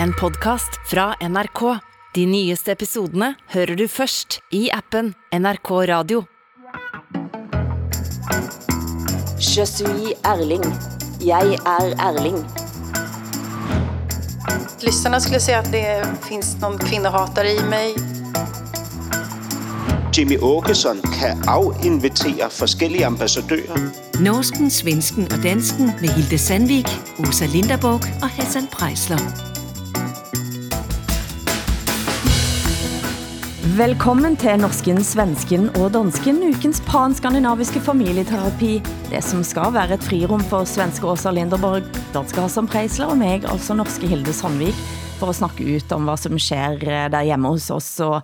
En podcast fra NRK. De nyeste episodene hører du først i appen NRK Radio. Je suis Erling. Jeg er Erling. Lyssnarna skulle säga att det finns någon kvinnohatare i mig. Jimmy Åkesson kan afinvitere forskellige ambassadører. Norsken, svensken og dansken med Hilde Sandvik, Åsa Linderborg og Hassan Prejsler. Velkommen til Norsken, Svensken og Dansken, ukens pan-skandinaviske familieterapi. Det som skal være et frirum for svenske Åsa Linderborg, danske Hassan Preisler og meg, altså norske Hilde Sandvik, for at snakke ut om hvad som sker eh, der hjemme hos oss, og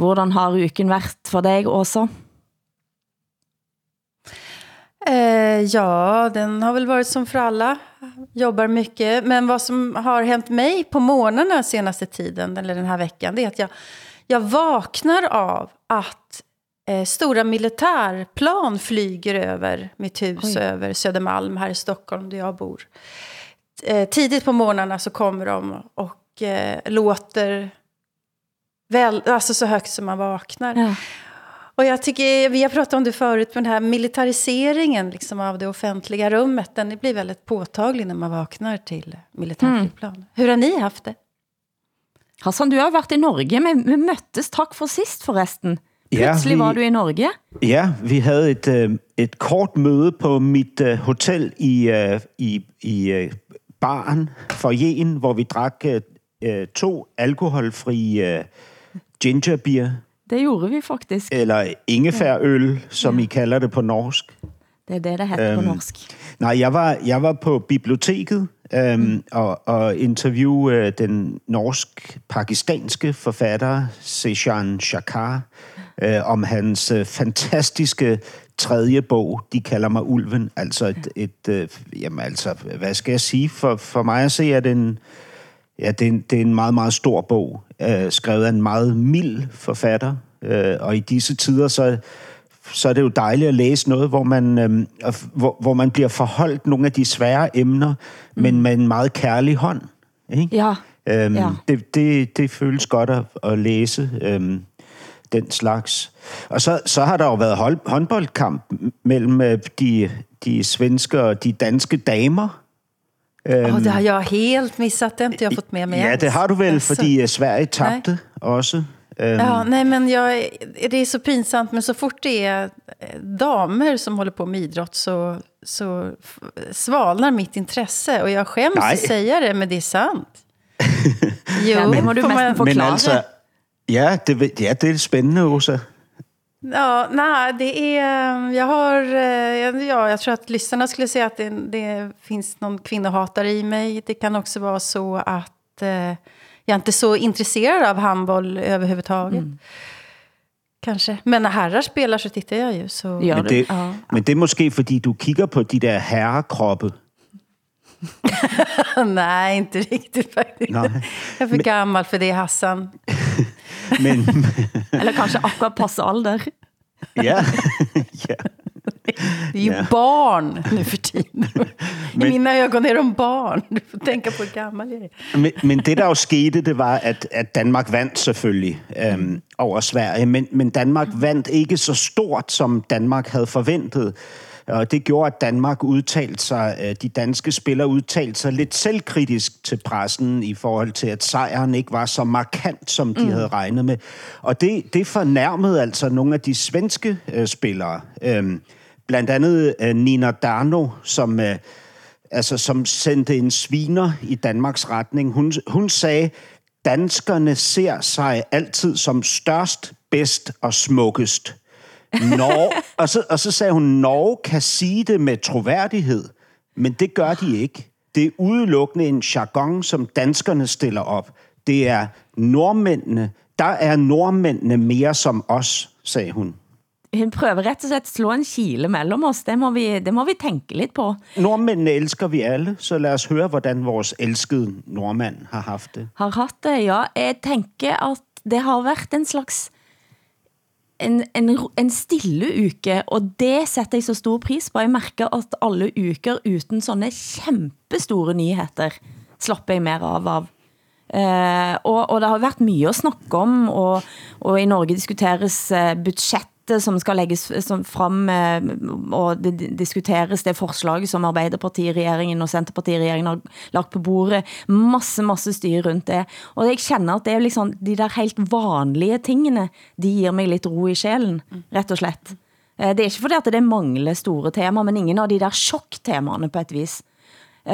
hvordan har uken været for dig, Åsa? Eh, ja, den har väl varit som för alla. Jobbar mycket. Men vad som har hänt mig på månaderna senaste tiden, eller den här veckan, det är att jag, jag vaknar av att eh, stora militärplan flyger över mitt hus, Oj. över Södermalm här i Stockholm där jag bor. Eh, tidigt på morgnarna så kommer de och eh, låter väl, alltså så högt som man vaknar. Ja. Och jag tycker, vi har pratat om det förut, men den här militariseringen liksom av det offentliga rummet, den blir väldigt påtaglig när man vaknar till militärflygplan. Hur har ni haft det? Hassan, du har været i Norge, men vi mødtes tak for sidst forresten. Ja, Pludselig vi- var du i Norge. Ja, vi havde et, øh, et kort møde på mit øh, hotel i, øh, i, i øh, baren for Jen, hvor vi drak øh, to alkoholfri øh, gingerbeer, Det gjorde vi faktisk. eller ingefærøl, som I kalder det på norsk. Det er det, det heter på Øhm, norsk. Nej, jeg var, jeg var på biblioteket øhm, mm. og, og interviewe øh, den norsk-pakistanske forfatter Sejan Shakar øh, om hans øh, fantastiske tredje bog, De kalder mig Ulven. Altså et, et øh, jamen altså, hvad skal jeg sige? For, for mig at se, er det en, ja, det er en, det er en meget, meget stor bog, øh, skrevet af en meget mild forfatter. Øh, og i disse tider, så så er det jo dejligt at læse noget, hvor man, øhm, f- hvor, hvor man bliver forholdt nogle af de svære emner, mm. men med en meget kærlig hånd. Ikke? Ja, Øhm, ja. det, det, det føles godt at, at læse øhm, den slags. Og så, så har der jo været hold, håndboldkamp mellem øh, de, de svenske og de danske damer. Ja, det har jag helt missat, det har jag fått med mig Ja, det har du vel, Alltså. fordi øh, Sverige tabte også. Øhm, Ja, nej men jag, det är så pinsamt, men så fort det är eh, damer som håller på med idrott så, så svalnar mitt intresse. Och jag skäms Nej. att säga det, men det är sant. Jo, Ja, det må du får mest man- få- men altså, ja det, ja, det er spændende, Åsa. Ja, nej, det är... Jag har... eh, Ja, jag tror att lyssnarna skulle säga att det, det finns någon kvinnohatare i mig. Det kan också vara så att eh, jag inte är så intresserad av handboll överhuvudtaget. Kanske. Men när herrar spelar så tittar jag ju. Så... Gør Men det, Ja. men det er måske, fordi du kigger på de der herrekroppe. nej, inte riktigt faktiskt. Nej. Jag är för gammal för det, Hassan. Men Eller kanskje akkurat passe alder. ja, ja. Det är ju Ja. barn nu för tiden. I Men- mina ögon är de barn. Du får tänka på hur gammal jag är. Men, men det, der jo skete, det var, at, at Danmark vandt selvfølgelig øhm, over Sverige, men, men Danmark vandt ikke så stort, som Danmark havde forventet. Og det gjorde, at Danmark udtalte sig, øh, de danske spillere udtalte sig lidt selvkritisk til pressen i forhold til, at sejren ikke var så markant, som de mm. havde regnet med. Og det, det fornærmede altså nogle af de svenske øh, spillere. Øhm, blandt andet øh, Nina Darno, som... Øh, altså, som sendte en sviner i Danmarks retning. Hun, hun sagde, danskerne ser sig altid som størst, bedst og smukkest. Norge, og, så, og så sagde hun, Norge kan sige det med troværdighed, men det gør de ikke. Det er udelukkende en jargon, som danskerne stiller op. Det er nordmændene. Der er nordmændene mere som os, sagde hun. Hun prøver rett og slett slå en kile mellem os. Det må vi, det må vi tænke lidt på. Nordmændene elsker vi alle, så lad os høre, hvordan vores elskede nordmand har haft det. Har haft det, ja. Jeg tænker at det har været en slags en, en, en stille uke, og det sætter jeg så stor pris på. Jeg mærker at alle uker uden sånne kæmpestore nyheder slapper jeg mer av av Eh, og, og det har været mye at snakke om, og, og i Norge diskuteres eh, dette som skal lægges eh, som frem, eh, og det diskuteres det forslag som Arbeiderpartiregeringen og Centerpartiregeringen har lagt på bordet. Masse, masse styr rundt det. Og jeg kender at det er liksom, de der helt vanlige tingene, de giver mig lidt ro i sjælen, rett og slett. Eh, det er ikke fordi at det mangler store temaer, men ingen av de der chocktemaerne på et vis.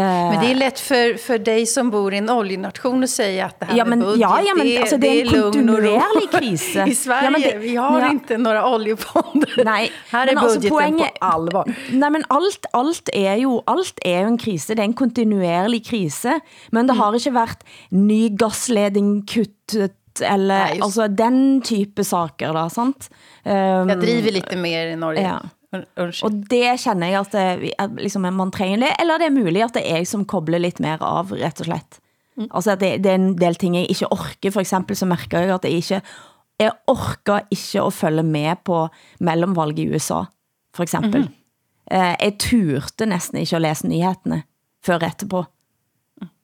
Men det är lätt för, för dig som bor i en oljenation att säga att det här Ja, med men- budget, ja, ja, men det, alltså, det är en kontinuerlig kris. I Sverige, Ja, men det- vi har ja. inte några oljefonder. Nej, här är men budgeten poenget- på allvar. Nej, men alt, alt, er jo, alt er jo en krise. Det er en kontinuerlig krise. Men det har ikke været ny gasledning kuttet, eller Nej, just- altså den type saker da, sant? Um, Jag driver lite mer i Norge. Ja. Un- Unnskyld. Og det känner jeg at, det, at liksom, man trænger det, eller det er muligt at det er jeg som kobler lidt mere av, rett og slett. Mm. Altså at det, det er en del ting jeg ikke orker, for eksempel så mærker jeg at jeg ikke, jeg orker ikke at følge med på mellemvalg i USA, for eksempel. Mm -hmm. eh, jeg turte næsten ikke at læse nyhetene før etterpå.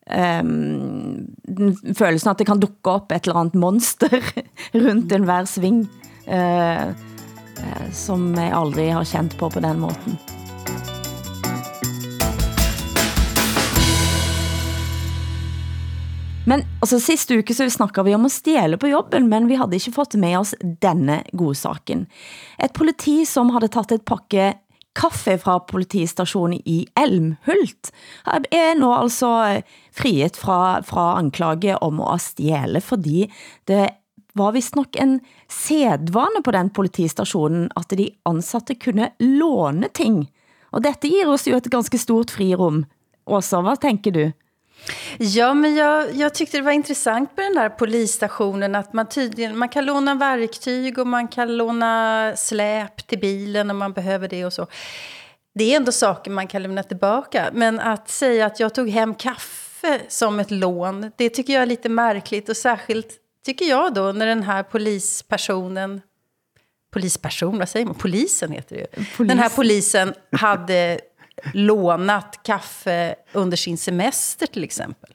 Um, følelsen at det kan dukke op et eller andet monster rundt en hver sving, uh, Eh, som jeg aldrig har kendt på på den måten. Men altså, sidste uke så snakkede vi om at stjæle på jobben, men vi havde ikke fått med oss denne godsaken. Et politi som havde taget et pakke kaffe fra politistationen i Elmhult, er nu altså eh, friet fra, fra anklage om at stjæle, fordi det var vist nok en sedvane på den politistationen, at de ansatte kunne låne ting. Og dette giver oss jo et ganske stort frirum. Åsa, hvad tænker du? Ja, men jag, jag tyckte det var intressant med den där polisstationen att man tydligen man kan låna verktyg och man kan låna släp till bilen om man behöver det och så. Det är ändå saker man kan lämna tillbaka, men att säga att jag tog hem kaffe som ett lån, det tycker jag är lite märkligt och särskilt tycker jag då när den här polispersonen polisperson, vad säger man? Polisen heter det ju. Polis. Den här polisen hade lånat kaffe under sin semester till exempel.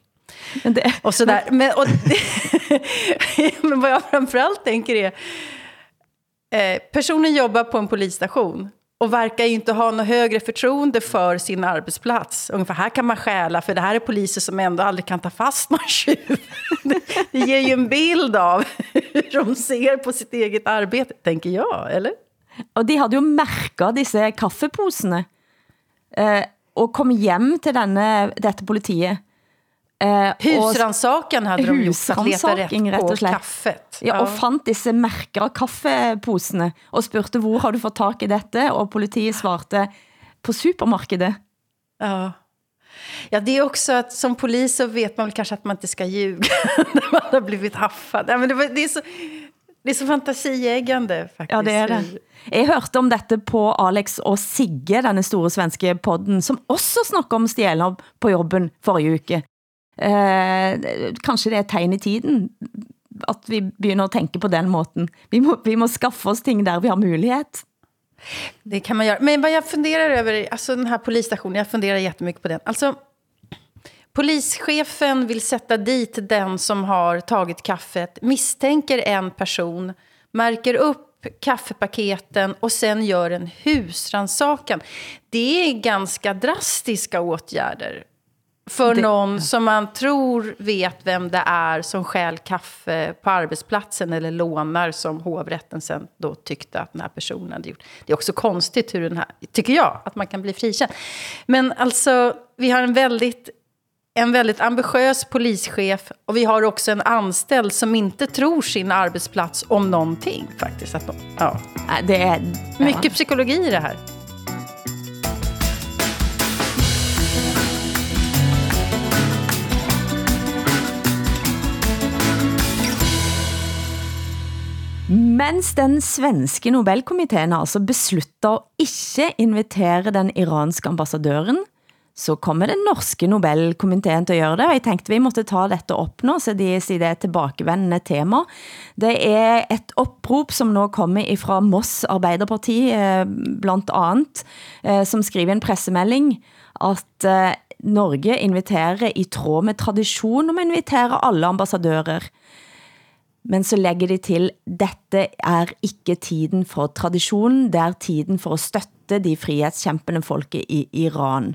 Men det, Och sådär. Men, och det, men vad jag framförallt tänker är, eh, personen jobbar på en polisstation och verkar ju inte ha något högre förtroende för sin arbetsplats. Ungefär här kan man stjäla, för det här är poliser som ändå aldrig kan ta fast någon tjuv. Det, det ger ju en bild av hur de ser på sitt eget arbete, tänker jag, eller? Och de hade ju märkt dessa kaffeposarna eh, och kom hem till denne, detta politiet. Eh, Husransakan hade de gjort att leta rätt på och kaffet. Ja, og fandt disse mærker kaffeposene, og spurgte, hvor har du fået tag i dette? Og politiet svarte, på supermarkedet. Ja. Ja, det är också att som polis så vet man väl kanske att man inte ska ljuga när man har blivit haffad. Ja, men det, var, det, är så, det är så fantasieggande faktiskt. Ja, det er det. Jeg hørte om dette på Alex og Sigge, denne store svenske podden, som også snakker om stjæler på jobben forrige uke. Eh, kanskje det er et tegn i tiden, at vi begynder at tænke på den måten. Vi må, vi må skaffe oss ting der vi har mulighed. Det kan man göra. Men vad jag funderar över, alltså den här polisstationen, jag funderar jättemycket på den. Alltså, polischefen vill sätta dit den som har tagit kaffet, misstänker en person, märker upp kaffepaketen och sen gör en husransakan. Det är ganska drastiska åtgärder för Det- någon som man tror vet vem det är som stjäl kaffe på arbetsplatsen eller lånar som hovrätten sen då tyckte att den här personen hade gjort. Det är också konstigt hur den här, tycker jag, att man kan bli frikänd. Men alltså, vi har en väldigt, en väldigt ambitiös polischef och vi har också en anställd som inte tror sin arbetsplats om någonting faktiskt. Att de, ja. Nej, Det er... Mycket psykologi i det här. Mens den svenske Nobelkomiteen altså beslutter at ikke invitere den iranske ambassadøren, så kommer den norske Nobelkomiteen til at gøre det, og jeg tænkte vi måtte ta dette op nu, så de siger det er et tilbakevendende tema. Det er et opprop, som nå kommer fra Moss Arbeiderparti, eh, blandt andet, eh, som skriver en pressemelding, at eh, Norge inviterer i tråd med tradition om at invitere alle ambassadører. Men så lægger de til, dette er ikke tiden for traditionen, det er tiden for at støtte de frihedskæmpende folke i Iran.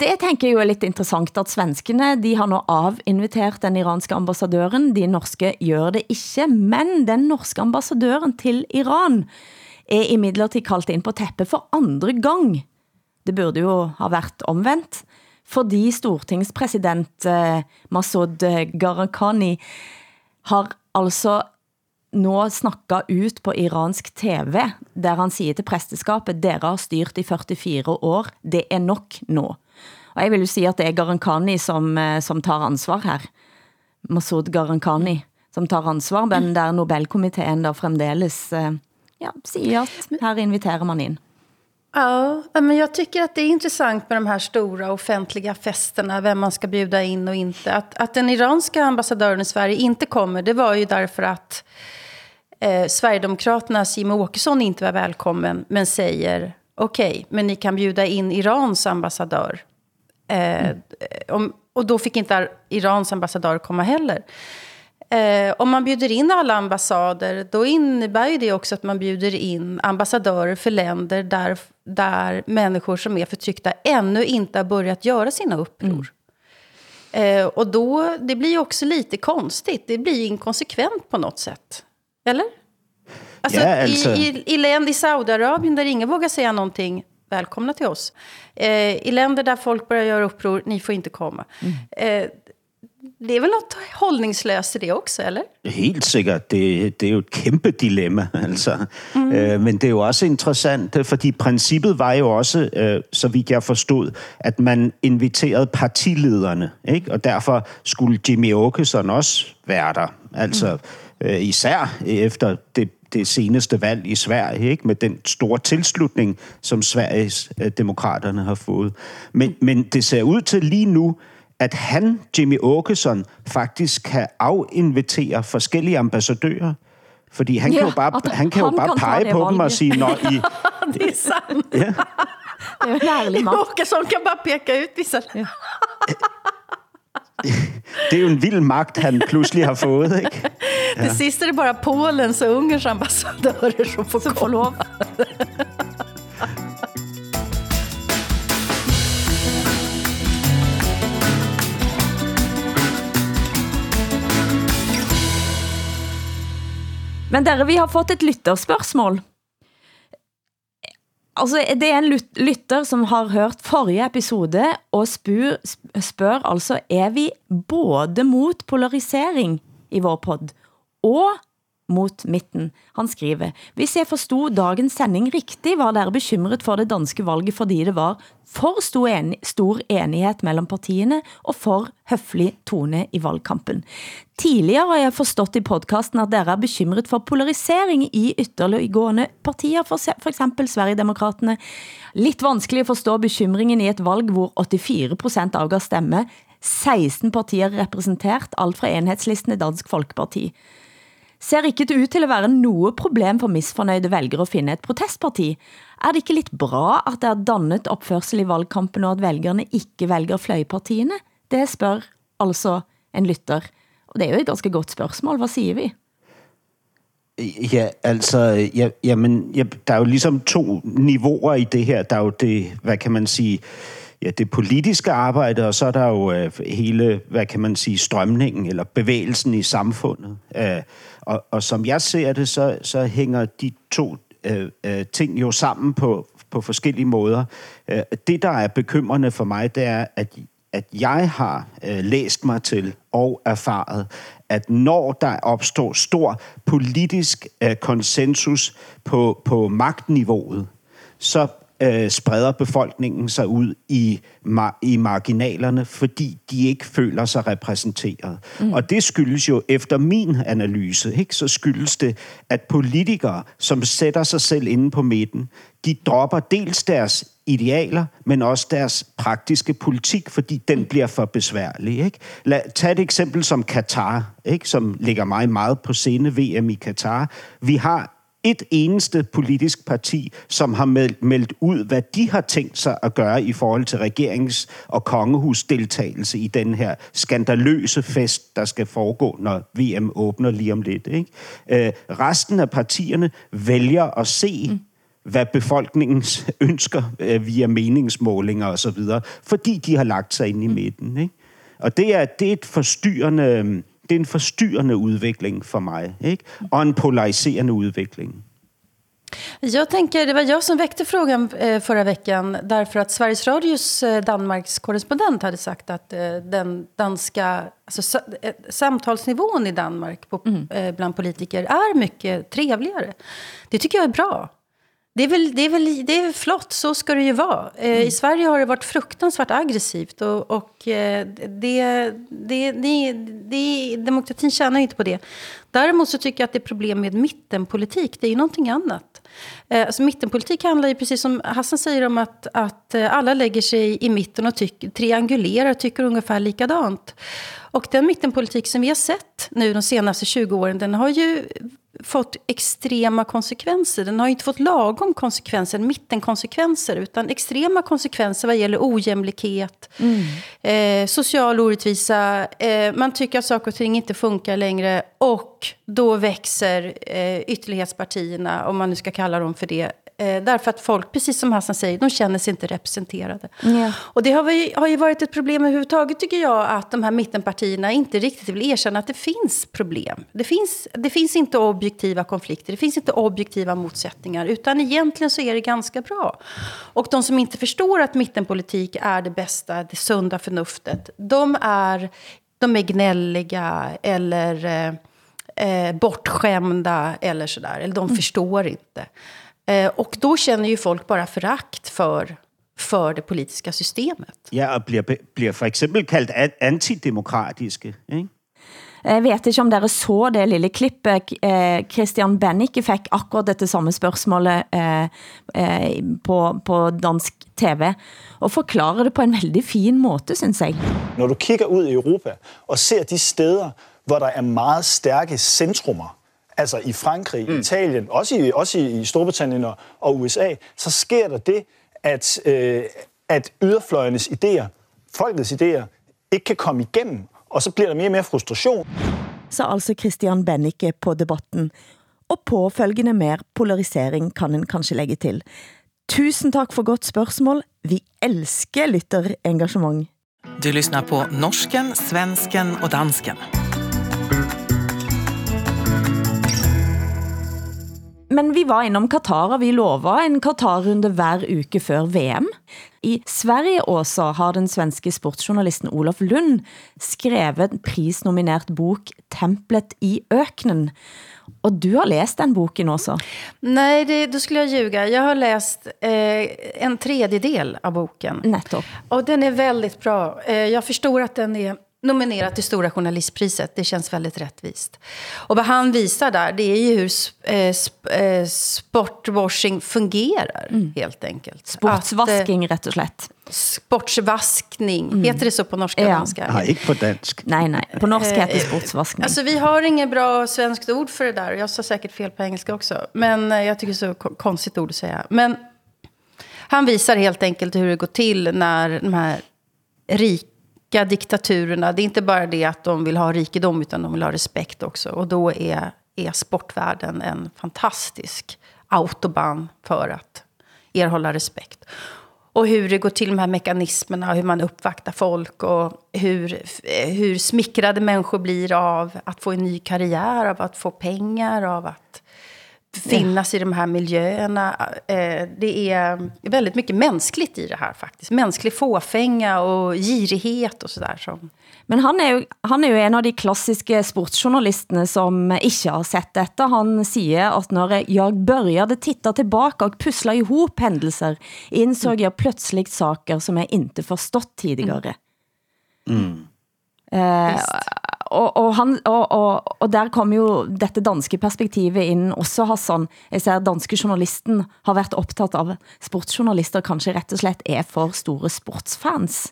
Det tænker jeg jo er lidt interessant, at svenskene, de har nu avinviteret den iranske ambassadøren, de norske gør det ikke, men den norske ambassadøren til Iran er i midlertid kaldt ind på teppe for andre gang. Det burde jo ha været omvendt, fordi stortingspræsident eh, Masoud Gharahkhani har altså nå snakket ut på iransk tv, der han siger til præsteskabet, dere har styrt i 44 år, det er nok nå. Og jeg vil jo sige, at det er Gharahkhani, som, eh, som tar ansvar her. Masoud Gharahkhani, som tar ansvar, men der Nobelkomiteen der fremdeles eh, ja, siger, at her inviterer man ind. Ja, men jag tycker att det är intressant med de här stora offentliga festerna, vem man ska bjuda in och inte. Att, att den iranska ambassadören i Sverige inte kommer, det var ju därför att eh, Sverigedemokraternas Jimmie Åkesson inte var välkommen, men säger okej, okay, men ni kan bjuda in Irans ambassadör. Eh, mm. om, och då fick inte Irans ambassadör komma heller. Eh, om man bjuder in alla ambassader, då innebär ju det också att man bjuder in ambassadörer för länder där, där människor som är förtryckta ännu inte har börjat göra sina uppror. Mm. Eh, och då, det blir ju också lite konstigt. Det blir inkonsekvent på något sätt. Eller? Alltså, ja, alltså... I, i, i länder i Saudiarabien där ingen vågar säga någonting, välkomna till oss. Eh, I länder där folk börjar göra uppror, ni får inte komma. Mm. Eh, det er vel noget holdningsløst i det også, eller? Helt sikkert. Det, det er jo et kæmpe dilemma, altså. Mm. Øh, men det er jo også interessant, fordi princippet var jo også, øh, så vidt jeg forstod, at man inviterede partilederne, ikke? Og derfor skulle Jimmy Åkesson også være der. Altså, mm. øh, især efter det det seneste valg i Sverige, ikke? med den store tilslutning, som Sveriges øh, demokraterne har fået. Men, men det ser ud til lige nu, at han, Jimmy Åkesson, faktisk kan afinvitere forskellige ambassadører. Fordi han ja, kan jo bare, han kan jo bare pege på dem og sige, når I... det er sandt. Ja. Det er ærlig magt. Åkesson kan bare peke ud visse... Ja. det er jo en vild magt, han pludselig har fået, ikke? Ja. Det sidste er bare Polens og Ungerns ambassadører, som får, som får lov. Men dere, vi har fått et lytterspørgsmål. Altså, det er en lytter, som har hørt forrige episode, og spør, spør altså, er vi både mot polarisering i vår podd, og mot midten. Han skriver, hvis jeg forstod dagens sending riktigt, var der bekymret for det danske valget, fordi det var for stor, en, stor enighed mellem partierne og for høflig tone i valgkampen. Tidligere har jeg forstået i podcasten, at dere er bekymret for polarisering i ytterliggående partier, for, for eksempel Sverigedemokraterne. Lidt vanskelig at forstå bekymringen i et valg, hvor 84% afgav stemme, 16 partier repræsentert, alt fra enhedslisten i Dansk Folkeparti ser ikke det ud til at være noget problem for misfornøjde vælgere at finde et protestparti. Er det ikke lidt bra, at der er dannet opførsel i valgkampen, og at vælgerne ikke vælger fløjpartiene? Det spørger altså en lytter. Og det er jo et ganske godt spørgsmål. Hvad siger vi? Ja, altså, ja, jamen, ja, der er jo ligesom to niveauer i det her. Der er jo det, hvad kan man sige, ja, det politiske arbejde, og så er der jo øh, hele, hvad kan man sige, strømningen eller bevægelsen i samfundet. Øh, og, og som jeg ser det, så, så hænger de to øh, øh, ting jo sammen på, på forskellige måder. Øh, det, der er bekymrende for mig, det er, at, at jeg har øh, læst mig til og erfaret, at når der opstår stor politisk øh, konsensus på, på magtniveauet, så øh, spreder befolkningen sig ud i, mar- i marginalerne, fordi de ikke føler sig repræsenteret. Mm. Og det skyldes jo, efter min analyse, ikke, så skyldes det, at politikere, som sætter sig selv inde på midten, de dropper dels deres idealer, men også deres praktiske politik, fordi den bliver for besværlig. Ikke? Lad, tag et eksempel som Katar, ikke? som ligger mig meget på scene VM i Katar. Vi har et eneste politisk parti, som har meldt, ud, hvad de har tænkt sig at gøre i forhold til regerings- og kongehusdeltagelse i den her skandaløse fest, der skal foregå, når VM åbner lige om lidt. Ikke? Øh, resten af partierne vælger at se mm hvad befolkningens ønsker øh, via meningsmålinger og så videre, fordi de har lagt sig ind i midten. Ikke? Og det er, det er et forstyrrende, det är en förstyrrande utveckling för mig. Ikke? Och en polariserande utveckling. Jag tänker, det var jag som väckte frågan eh, förra veckan därför att Sveriges Radios eh, Danmarks korrespondent hade sagt att eh, den danska alltså, samtalsnivån i Danmark på, mm. bland politiker är mycket trevligare. Det tycker jag är bra. Det är, väl, det, är väl, det är flott, så ska det ju vara. Eh, mm. I Sverige har det varit fruktansvärt aggressivt och, och eh, det, det, det, det, demokratin tjänar inte på det. Däremot så tycker jag att det är problem med mittenpolitik. Det är ju någonting annat. Eh, alltså mittenpolitik handlar ju precis som Hassan säger om att, att alla lägger sig i mitten och tycker, triangulerar och tycker ungefär likadant. Och den mittenpolitik som vi har sett nu de senaste 20 åren, den har ju fått extrema konsekvenser. Den har inte fått lagom konsekvenser, mittenkonsekvenser, utan extrema konsekvenser vad gäller ojämlikhet, mm. eh, social orättvisa, eh, man tycker att saker och ting inte funkar längre och då växer eh, ytterlighetspartierna, om man nu ska kalla dem för det, Eh, därför att folk, precis som Hassan säger, de känner sig inte representerade. Yeah. Och det har, vi, har ju varit ett problem överhuvudtaget tycker jag, att de här mittenpartierna inte riktigt vill erkänna att det finns problem. Det finns, det finns inte objektiva konflikter, det finns inte objektiva motsättningar, utan egentligen så är det ganska bra. Och de som inte förstår att mittenpolitik är det bästa, det sunda förnuftet, de är, de är gnälliga eller eh, eh bortskämda eller sådär, eller de mm. förstår inte. Eh, och då känner ju folk bara förakt för, för det politiska systemet. Ja, og bliver, bliver for eksempel kaldt antidemokratiske, ikke? Jeg vet ikke om dere så det lille klippet. Eh, Christian Bennicke fik akkurat dette samme spørgsmålet eh, eh, på, på dansk tv, og forklarer det på en veldig fin måde, synes jeg. Når du kigger ud i Europa og ser de steder, hvor der er meget stærke centrummer, altså i Frankrig, mm. Italien, også i, også i Storbritannien og, og USA, så sker der det, at, øh, at yderfløjenes idéer, folkets idéer, ikke kan komme igennem, og så bliver der mere og mere frustration. Så altså Christian Bennicke på debatten, og påfølgende mere polarisering kan en kanskje lægge til. Tusen tak for godt spørgsmål. Vi elsker lytterengagement. Du lyssnar på Norsken, Svensken och Dansken. Men vi var inom Qatar, og vi lover en Qatar-runde hver uke før VM. I Sverige også har den svenske sportsjournalisten Olof Lund skrevet en prisnominert bok Templet i öknen. Och du har läst den boken också? Nej, det, då skulle jag ljuga. Jag har läst eh, en tredjedel av boken. Nettopp. Och den är väldigt bra. Eh, jag förstår att den är nominerat till Stora Journalistpriset. Det känns väldigt rättvist. Och vad han visar där, det är ju hur eh, eh, sportwashing fungerar, mm. helt enkelt. Sportsvasking, rätt och slätt. Sportsvaskning, mm. heter det så på norska ja. danska? Nej, inte på dansk. Nej, nej, på norska heter det sportsvaskning. Alltså vi har inget bra svenskt ord för det där. Jag sa säkert fel på engelska också. Men jag tycker det är så konstigt ord att säga. Men han visar helt enkelt hur det går till när de här rika rika diktaturerna, det är inte bara det att de vill ha rikedom, utan de vill ha respekt också. Och då är, är sportvärlden en fantastisk autobahn för att erhålla respekt. Och hur det går till, de här mekanismerna, hur man uppvaktar folk och hur, eh, hur smickrade människor blir av att få en ny karriär, av att få pengar, av att finnas ja. i de här miljöerna. Eh, det är väldigt mycket mänskligt i det här faktiskt. Mänsklig fåfänga och girighet och sådär. Som... Men han är, ju, han är ju en av de klassiska sportjournalisterna som inte har sett detta. Han säger att när jag började titta tillbaka och pussla ihop händelser insåg jag plötsligt saker som jag inte förstått tidigare. Mm. Eh, og, og, han, og, og, og der kommer jo dette danske perspektivet ind også, Hassan. Jeg ser, danske journalisten har været optaget av sportsjournalister kanskje rett og slett er for store sportsfans.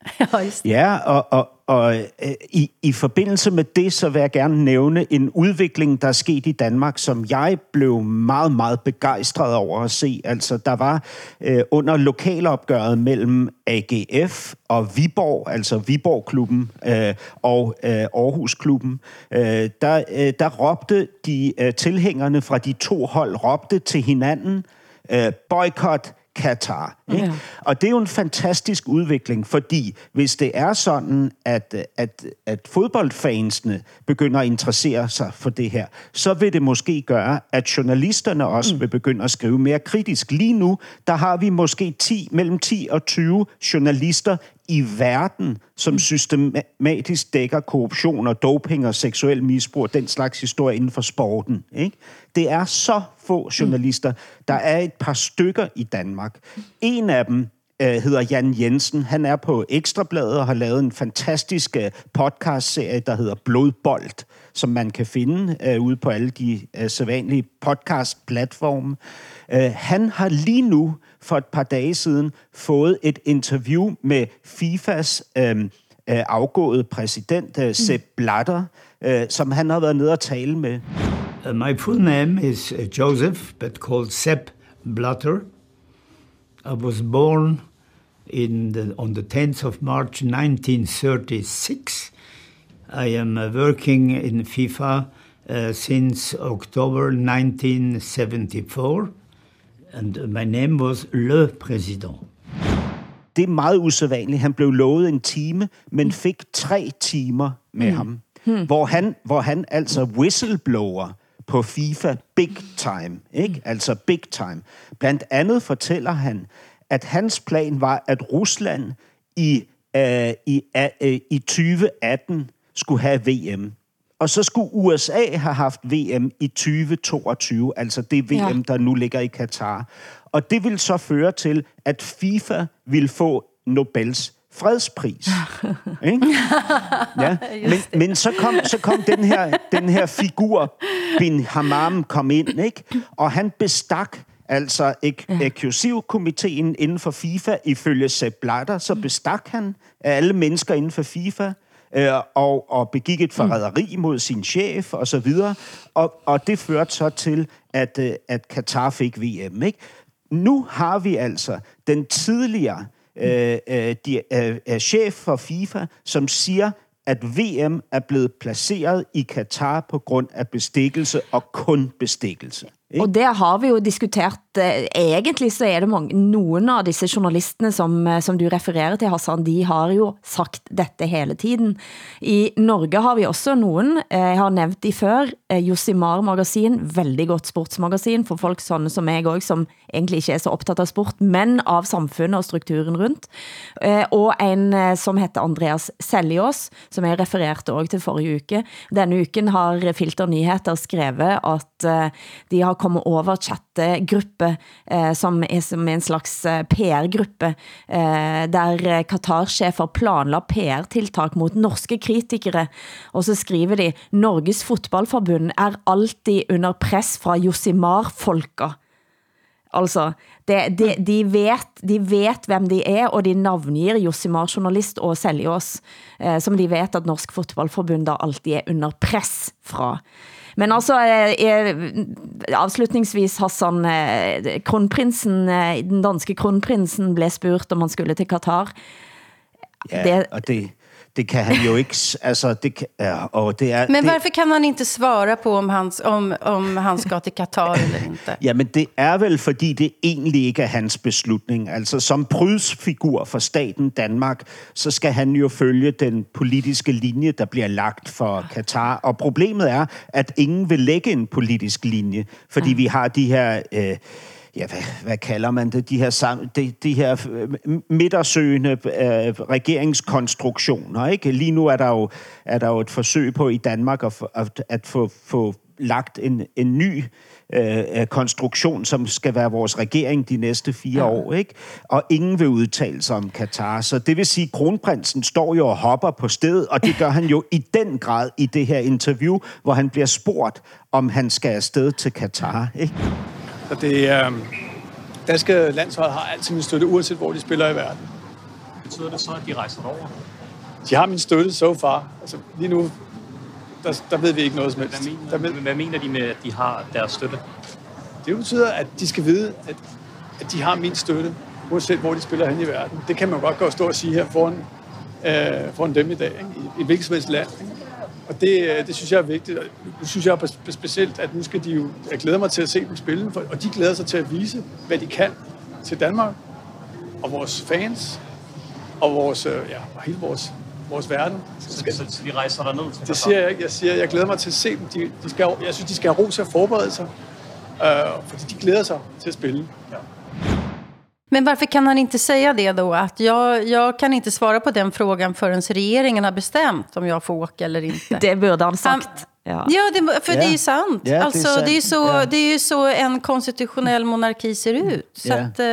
Ja, ja og, og, og øh, i, i forbindelse med det, så vil jeg gerne nævne en udvikling, der er sket i Danmark, som jeg blev meget, meget begejstret over at se. Altså, der var øh, under lokalopgøret mellem AGF og Viborg, altså Viborg-klubben øh, og øh, Aarhus-klubben, øh, der, øh, der råbte de øh, tilhængerne fra de to hold råbte til hinanden, øh, boykot Katar. Ikke? Ja. Og det er jo en fantastisk udvikling, fordi hvis det er sådan, at, at, at fodboldfansene begynder at interessere sig for det her, så vil det måske gøre, at journalisterne også mm. vil begynde at skrive mere kritisk. Lige nu, der har vi måske 10, mellem 10 og 20 journalister i verden, som systematisk dækker korruption og doping og seksuel misbrug og den slags historie inden for sporten. Ikke? Det er så få journalister. Der er et par stykker i Danmark. En af dem øh, hedder Jan Jensen. Han er på Ekstrabladet og har lavet en fantastisk øh, podcastserie, der hedder Blodbold, som man kan finde øh, ude på alle de øh, sædvanlige podcast-platforme. Øh, han har lige nu for et par dage siden fået et interview med FIFAs øh, øh, afgåede præsident, øh, Sepp Blatter, øh, som han har været nede og tale med. Uh, my full name is uh, Joseph, but called Sepp Blatter. I was born in the, on the 10th of March 1936. I am uh, working in FIFA uh, since October 1974 and my name was Le Président. Det er meget usædvanligt. Han blev lovet en time, men fik tre timer med mm. ham. Hmm. Hvor, han, hvor han altså whistleblower på FIFA big time. Ikke? Altså big time. Blandt andet fortæller han, at hans plan var, at Rusland i, uh, i, uh, i 2018 skulle have VM. Og så skulle USA have haft VM i 2022, altså det VM, ja. der nu ligger i Katar. Og det vil så føre til, at FIFA vil få Nobels fredspris. ikke? Ja. Men, men så kom, så kom den, her, den her figur, Bin Hammam, kom ind, ikke? og han bestak altså eksklusivkomiteen inden for FIFA, ifølge Sepp Blatter, så bestak han alle mennesker inden for FIFA, øh, og, og begik et forræderi mod sin chef og så videre. Og, og det førte så til, at, øh, at Katar fik VM. Ikke? Nu har vi altså den tidligere øh, øh, de, øh, øh, chef for FIFA, som siger, at VM er blevet placeret i Katar på grund af bestikkelse og kun bestikkelse. Ikke? Og det har vi jo at Eh, egentlig så er det mange, nogen av disse journalistene, som, eh, som du refererer til, Hassan, de har jo sagt dette hele tiden. I Norge har vi også nogen, eh, jeg har nævnt de før, eh, Josimar Magasin, veldig godt sportsmagasin for folk sånne som jeg også, som egentlig ikke er så optaget av sport, men av samfundet og strukturen rundt. Eh, og en som heter Andreas Seljås, som jeg refererte også til forrige uke. Denne uken har Filter Nyheter skrevet at de har kommet over gruppe, eh, som, er, som en slags eh, PR-gruppe, eh, der eh, Qatar-chefer planla PR-tiltak mot norske kritikere. Og så skriver de, Norges fotballforbund er alltid under press fra Josimar-folka. Altså, det, de, de, vet, de vet hvem de er, og de navngir Josimar Journalist og Seljås, eh, som de vet at Norsk Fotballforbund alltid er under press fra. Men altså, eh, afslutningsvis, Hassan, eh, kronprinsen, eh, den danske kronprinsen blev spurgt, om han skulle til Katar. Ja, det, og det, det kan han jo ikke... Altså, det, ja, og det er, men det, varför kan han inte svara på om han, om, om han ska till Qatar eller inte? Ja, men det er vel, fordi det egentlig ikke er hans beslutning. Altså, som prydsfigur for staten Danmark, så skal han jo følge den politiske linje, der bliver lagt for Katar. Og problemet er, at ingen vil lægge en politisk linje, fordi vi har de her... Øh, ja, hvad, hvad kalder man det, de her, de, de her øh, midtersøgende øh, regeringskonstruktioner. Ikke? Lige nu er der, jo, er der jo et forsøg på i Danmark at, at, at få, få lagt en, en ny øh, konstruktion, som skal være vores regering de næste fire ja. år, ikke? Og ingen vil udtale sig om Katar. Så det vil sige, at kronprinsen står jo og hopper på stedet, og det gør han jo i den grad i det her interview, hvor han bliver spurgt, om han skal afsted til Katar, ikke? Så det øh, danske landshold har altid min støtte, uanset hvor de spiller i verden. Betyder det så, at de rejser over? de har min støtte so far. Altså, lige nu, der, der ved vi ikke noget som helst. Hvad mener, Der ved, hvad mener de med, at de har deres støtte? det betyder, at de skal vide, at, at de har min støtte, uanset hvor de spiller hen i verden. Det kan man godt gå og stå og sige her foran, øh, foran dem i dag, ikke? i et hvilket som helst land. Ikke? Og det, øh, det synes jeg er vigtigt. Og nu synes jeg spe- specielt, at nu skal de jo... Jeg glæder mig til at se dem spille, for, og de glæder sig til at vise, hvad de kan til Danmark og vores fans og vores, øh, ja, og hele vores, vores verden. Så, så, så de rejser der ned til Det siger jeg ikke. Jeg siger, jeg glæder mig til at se dem. De, de skal, jeg synes, de skal have ro til at forberede sig, øh, fordi de glæder sig til at spille. Ja. Men varför kan han inte säga det då? Att jag, jag kan inte svara på den frågan förrän regeringen har bestämt om jag får åka eller inte. Det burde han sagt. Ja. Ja, det, för Ja. det är ju sant. Ja, det är alltså, sant. det, är så, Ja. det är ju så en konstitutionell monarki ser ut. Så Ja. att, eh,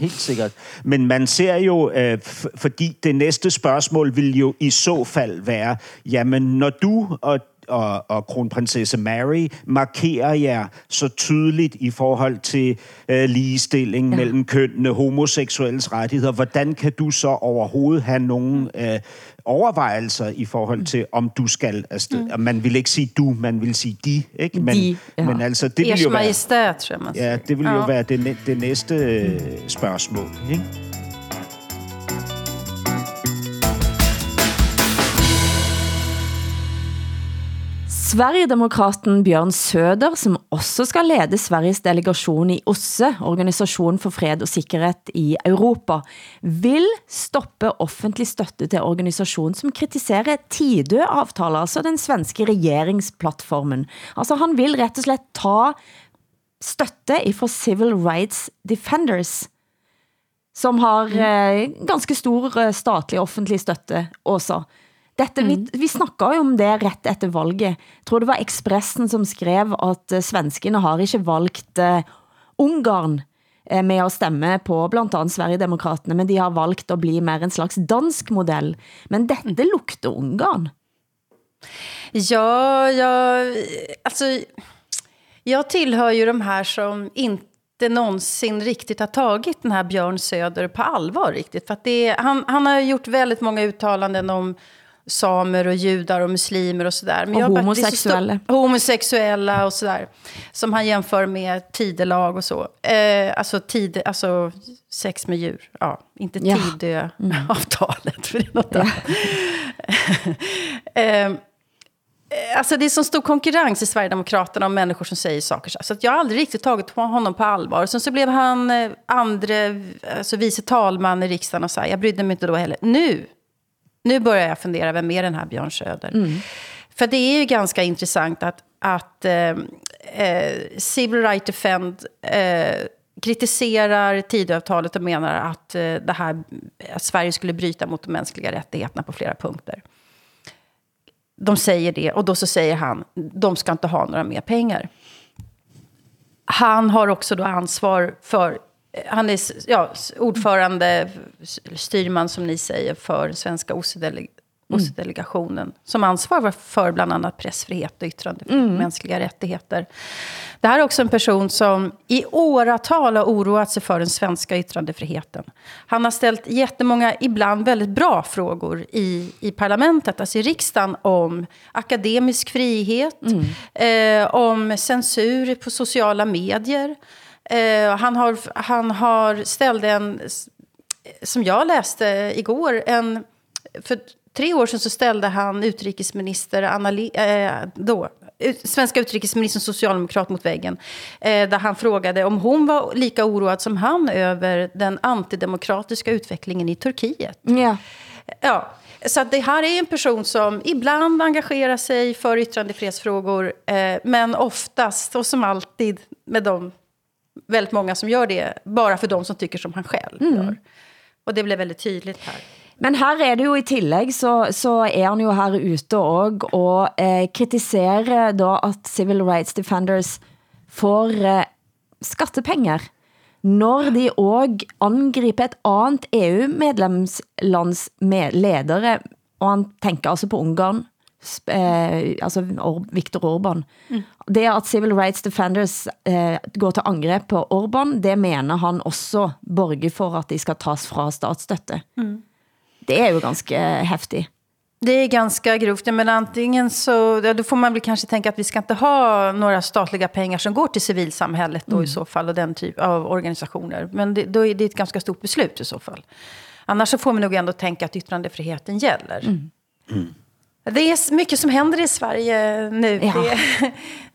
Helt sikkert. Men man ser jo, øh, f- fordi det næste spørgsmål vil jo i så fald være, jamen når du og og, og kronprinsesse Mary markerer jer så tydeligt i forhold til øh, ligestilling ja. mellem kønnene, homoseksuelles rettigheder. Hvordan kan du så overhovedet have nogle øh, overvejelser i forhold til, om du skal afsted? Mm. Man vil ikke sige du, man vil sige de, ikke? Men, De, ja. men altså, det vil jo være... Tror jeg, man Ja, det vil jo Ja. være det, det næste øh, spørgsmål, ikke? Sverigedemokraten Bjørn Söder, som også skal lede Sveriges delegation i OSSE, Organisation for Fred og Sikkerhed i Europa, vil stoppe offentlig støtte til organisation som kritiserer Tidø-avtaler, altså den svenske regeringsplattformen. Altså han vil rett og slett ta støtte fra Civil Rights Defenders, som har eh, ganske stor eh, statlig offentlig støtte også. Dette, vi, vi snakker jo om det ret efter valget. Jeg tror det var Expressen som skrev, at eh, svenskene har ikke valgt eh, Ungarn eh, med at stemme på blandt andet Sverigedemokraterne, men de har valgt at bli mer en slags dansk model. Men dette lugter Ungarn. Ja, jag, alltså, jag tillhör ju de här som inte någonsin riktigt har tagit den här Björn Söder på allvar riktigt. För att det han, han har gjort väldigt många uttalanden om samer och judar och muslimer och sådär. Men Och jag bara- homosexuella. stor- homosexuella och sådär. Som han jämför med tidelag och så. Eh, alltså, tid, alltså sex med djur. Ja, inte Ja. Tidö-avtalet. För det är något annat. eh, Alltså det är så stor konkurrens i Sverigedemokraterna om människor som säger saker. Så att jag har aldrig riktigt tagit honom på allvar. Sen så blev han eh, andre, alltså vice talman i riksdagen och så här. Jag brydde mig inte då heller. Nu, nu börjar jag fundera, vem är den här Björn Söder? För det är ju ganska intressant att, att eh, eh, Civil Right Defend eh, kritiserar Tidöavtalet och menar att, eh, det här, att Sverige skulle bryta mot de mänskliga rättigheterna på flera punkter de säger det och då så säger han, de ska inte ha några mer pengar. Han har också då ansvar för, han är ja, ordförande, styrman som ni säger, för svenska OSSE-delegationen. Som ansvarar för bland annat pressfrihet och yttrandefrihet, mänskliga rättigheter. Det här är också en person som i åratal har oroat sig för den svenska yttrandefriheten. Han har ställt jättemånga, ibland väldigt bra frågor i, i parlamentet, alltså i riksdagen, om akademisk frihet, eh, om censur på sociala medier. Eh, han, har, han har ställt en, som jag läste igår, en, för tre år sedan så ställde han utrikesminister Anna, eh, då, svenska utrikesministern socialdemokrat mot väggen. Eh, där han frågade om hon var lika oroad som han över den antidemokratiska utvecklingen i Turkiet. Ja. Ja, så det här är en person som ibland engagerar sig för yttrandefrihetsfrågor, eh, men oftast, och som alltid med de väldigt många som gör det, bara för de som tycker som han själv gör. Och det blev väldigt tydligt här. Men her er det jo i tillegg, så, så er han jo her ute også, og eh, kritiserer da at Civil Rights Defenders får eh, skattepenger, når de også angriper et andet EU-medlemslands med ledere, og han tænker altså på Ungarn, eh, altså Or Viktor Orban. Mm. Det at Civil Rights Defenders eh, går til angreb på Orban, det mener han også borger for at de skal tas fra statsstøtte. Mm. Det er jo ganske hæftigt. Det är ganska grovt. Men antingen så, ja, då får man väl kanske tänka att vi ska inte ha några statliga pengar som går till civilsamhället då Mm. i så fall och den typ av organisationer. Men det, då är det ett ganska stort beslut i så fall. Annars så får man nog ändå tänka att yttrandefriheten gäller. Mm. Det är mycket som händer i Sverige nu. Ja. Det,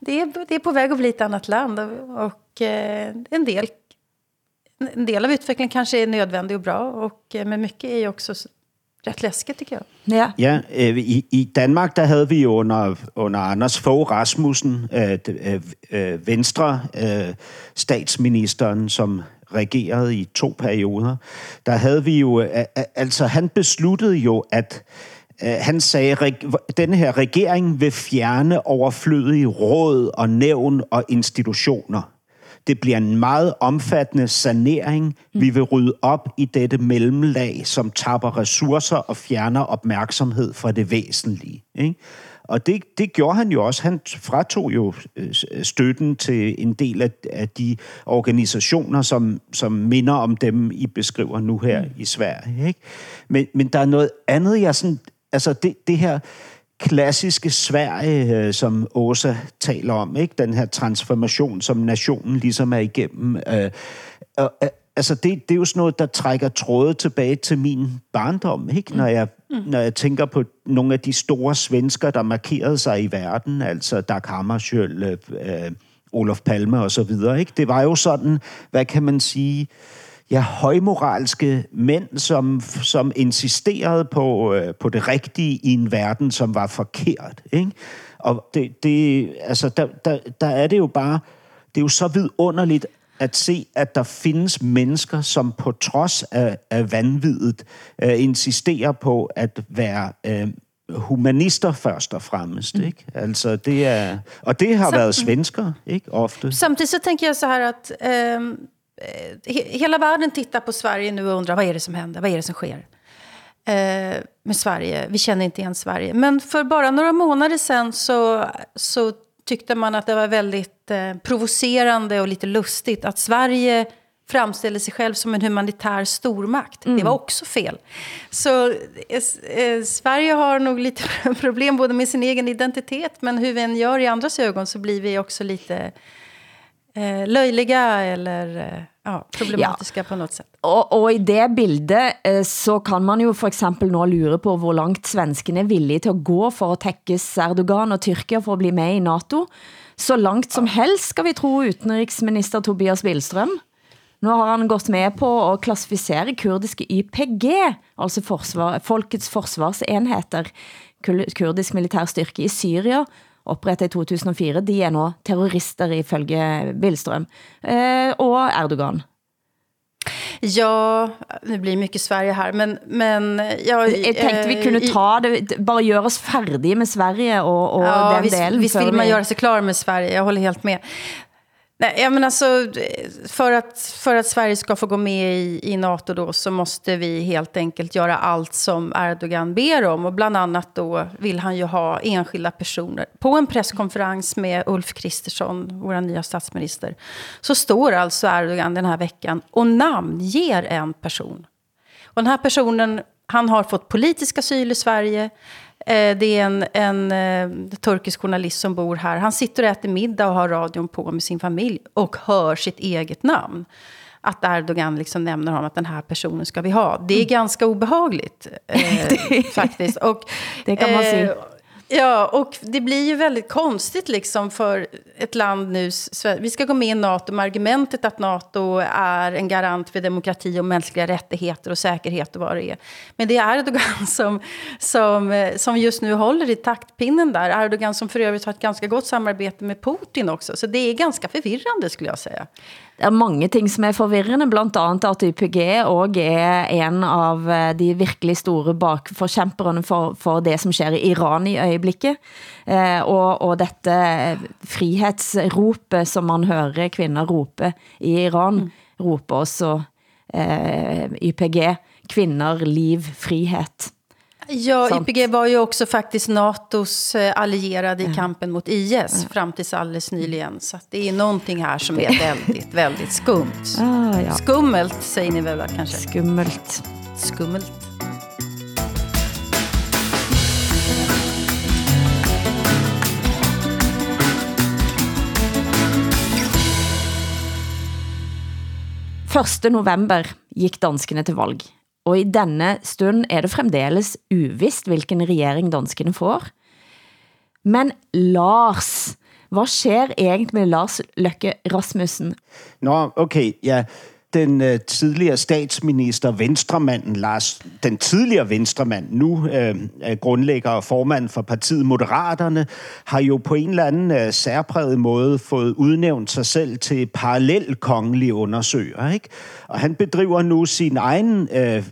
det, är, det är på väg att bli ett annat land. Och, och eh, en, del, en del av utvecklingen kanske är nödvändig och bra. Og, eh, men mycket är ju också rätt läskigt tycker jag. Ja. Ja, øh, i, i Danmark, der havde vi jo under, under Anders Fogh Rasmussen, øh, øh, øh, Venstre, øh, statsministeren, som regerede i to perioder, der havde vi jo, øh, øh, altså han besluttede jo, at øh, han sagde, at denne her regering vil fjerne overflødige råd og nævn og institutioner. Det bliver en meget omfattende sanering. Vi vil rydde op i dette mellemlag, som tapper ressourcer og fjerner opmærksomhed fra det væsentlige. Ikke? Og det, det gjorde han jo også. Han fratog jo øh, støtten til en del af, af de organisationer, som, som minder om dem, I beskriver nu her mm. i Sverige. Ikke? Men, men der er noget andet, jeg sådan... Altså det, det her klassiske Sverige, øh, som Åsa taler om, ikke? den her transformation, som nationen ligesom er igennem. Øh, og, øh, altså det, det er jo sådan noget, der trækker tråde tilbage til min barndom, ikke? Når, jeg, mm. når jeg tænker på nogle af de store svensker, der markerede sig i verden, altså Dag Hammarskjöld, øh, øh, Olof Palme og så videre. Ikke? Det var jo sådan, hvad kan man sige, ja, højmoralske mænd, som, som insisterede på, øh, på det rigtige i en verden, som var forkert. Ikke? Og det, det, altså, der, der, der er det jo bare, det er jo så vidunderligt at se, at der findes mennesker, som på trods af, af vanviddet øh, insisterer på at være øh, humanister først og fremmest. Ikke? Altså, det er, og det har Så- været svensker, ikke ofte. Samtidigt så tänker jag så här att ehm, eh, he- hela världen tittar på Sverige nu och undrar vad är det som händer, vad är det som sker? Eh, med Sverige, vi känner inte igen Sverige. Men för bara några månader sedan så, så tyckte man att det var väldigt eh, provocerande och lite lustigt att Sverige framställer sig själv som en humanitär stormakt. Det var också fel. Så eh, eh, Sverige har nog lite problem både med sin egen identitet men hur vi än gör i andras ögon så blir vi också lite eh, löjliga eller eh, ja, problematiska på något sätt. Og, og i det bildet eh, så kan man jo for eksempel nå lure på, hvor langt svenskene er villige til at gå for at tekkes Erdogan og Tyrkia for at blive med i NATO. Så langt som helst skal vi tro utenriksminister Tobias Billstrøm. Nu har han gått med på at klassificere kurdiske YPG, altså forsvar, Folkets Forsvarsenheter, kurdisk militærstyrke i Syria, opprettet i 2004. De er nå terrorister ifølge Billstrøm eh, og Erdogan. Ja, nu blir det mycket Sverige här, men... men ja, Jeg tænkte, vi eh, kunne i- ta det, bare gøre os færdige med Sverige og, og ja, den visst, delen. visst vill man göra sig klar med Sverige, jag håller helt med. Nej, ja, men alltså, för, att, för att Sverige ska få gå med i, i NATO då, så måste vi helt enkelt göra allt som Erdogan ber om. Och bland annat då vill han ju ha enskilda personer. På en presskonferens med Ulf Kristersson, vår nya statsminister, så står alltså Erdogan den här veckan och namnger en person. Och den här personen, han har fått politisk asyl i Sverige. Eh, Det är en, en eh, turkisk journalist som bor här. Han sitter och äter middag och har radion på med sin familj och hör sitt eget namn. Att Erdogan liksom nämner honom att den här personen ska vi ha. Det är ganska obehagligt eh, faktiskt. Och, Det kan man se. Ja, och det blir ju väldigt konstigt liksom för ett land nu. Vi ska gå med i NATO med argumentet att NATO är en garant för demokrati och mänskliga rättigheter och säkerhet och vad det är. Men det är Erdogan som, som, eh, som just nu håller i taktpinnen där. Erdogan som för övrigt har ett ganska gott samarbete med Putin också. Så det är ganska förvirrande skulle jag säga. Det er mange ting som er forvirrende, blandt andet at YPG også er en av eh, de virkelig store bakforkæmperne for, for det som sker i Iran i øjeblikket. Eh, og, og dette eh, frihetsropet, som man hører kvinder rope i Iran, roper også eh, YPG, kvinder, liv, frihet. Ja, sånt. YPG var ju också faktiskt NATOs eh, allierade i mm. kampen mot IS mm. fram tills alldeles mm. nyligen. Så det är någonting här som är väldigt, väldigt skumt. Ah, ja. Skummelt säger ni väl kanske? Skummelt. Skummelt. Første november gik danskene til valg og i denne stund er det fremdeles uvist, hvilken regering danskerne får. Men Lars, hvad sker egentlig med Lars Løkke Rasmussen? Nå, okay, ja. Den øh, tidligere statsminister, venstremanden Lars, den tidligere venstremand, nu øh, øh, grundlægger og formand for partiet Moderaterne, har jo på en eller anden øh, særpræget måde fået udnævnt sig selv til parallel kongelig undersøger. Ikke? Og han bedriver nu sin egen øh,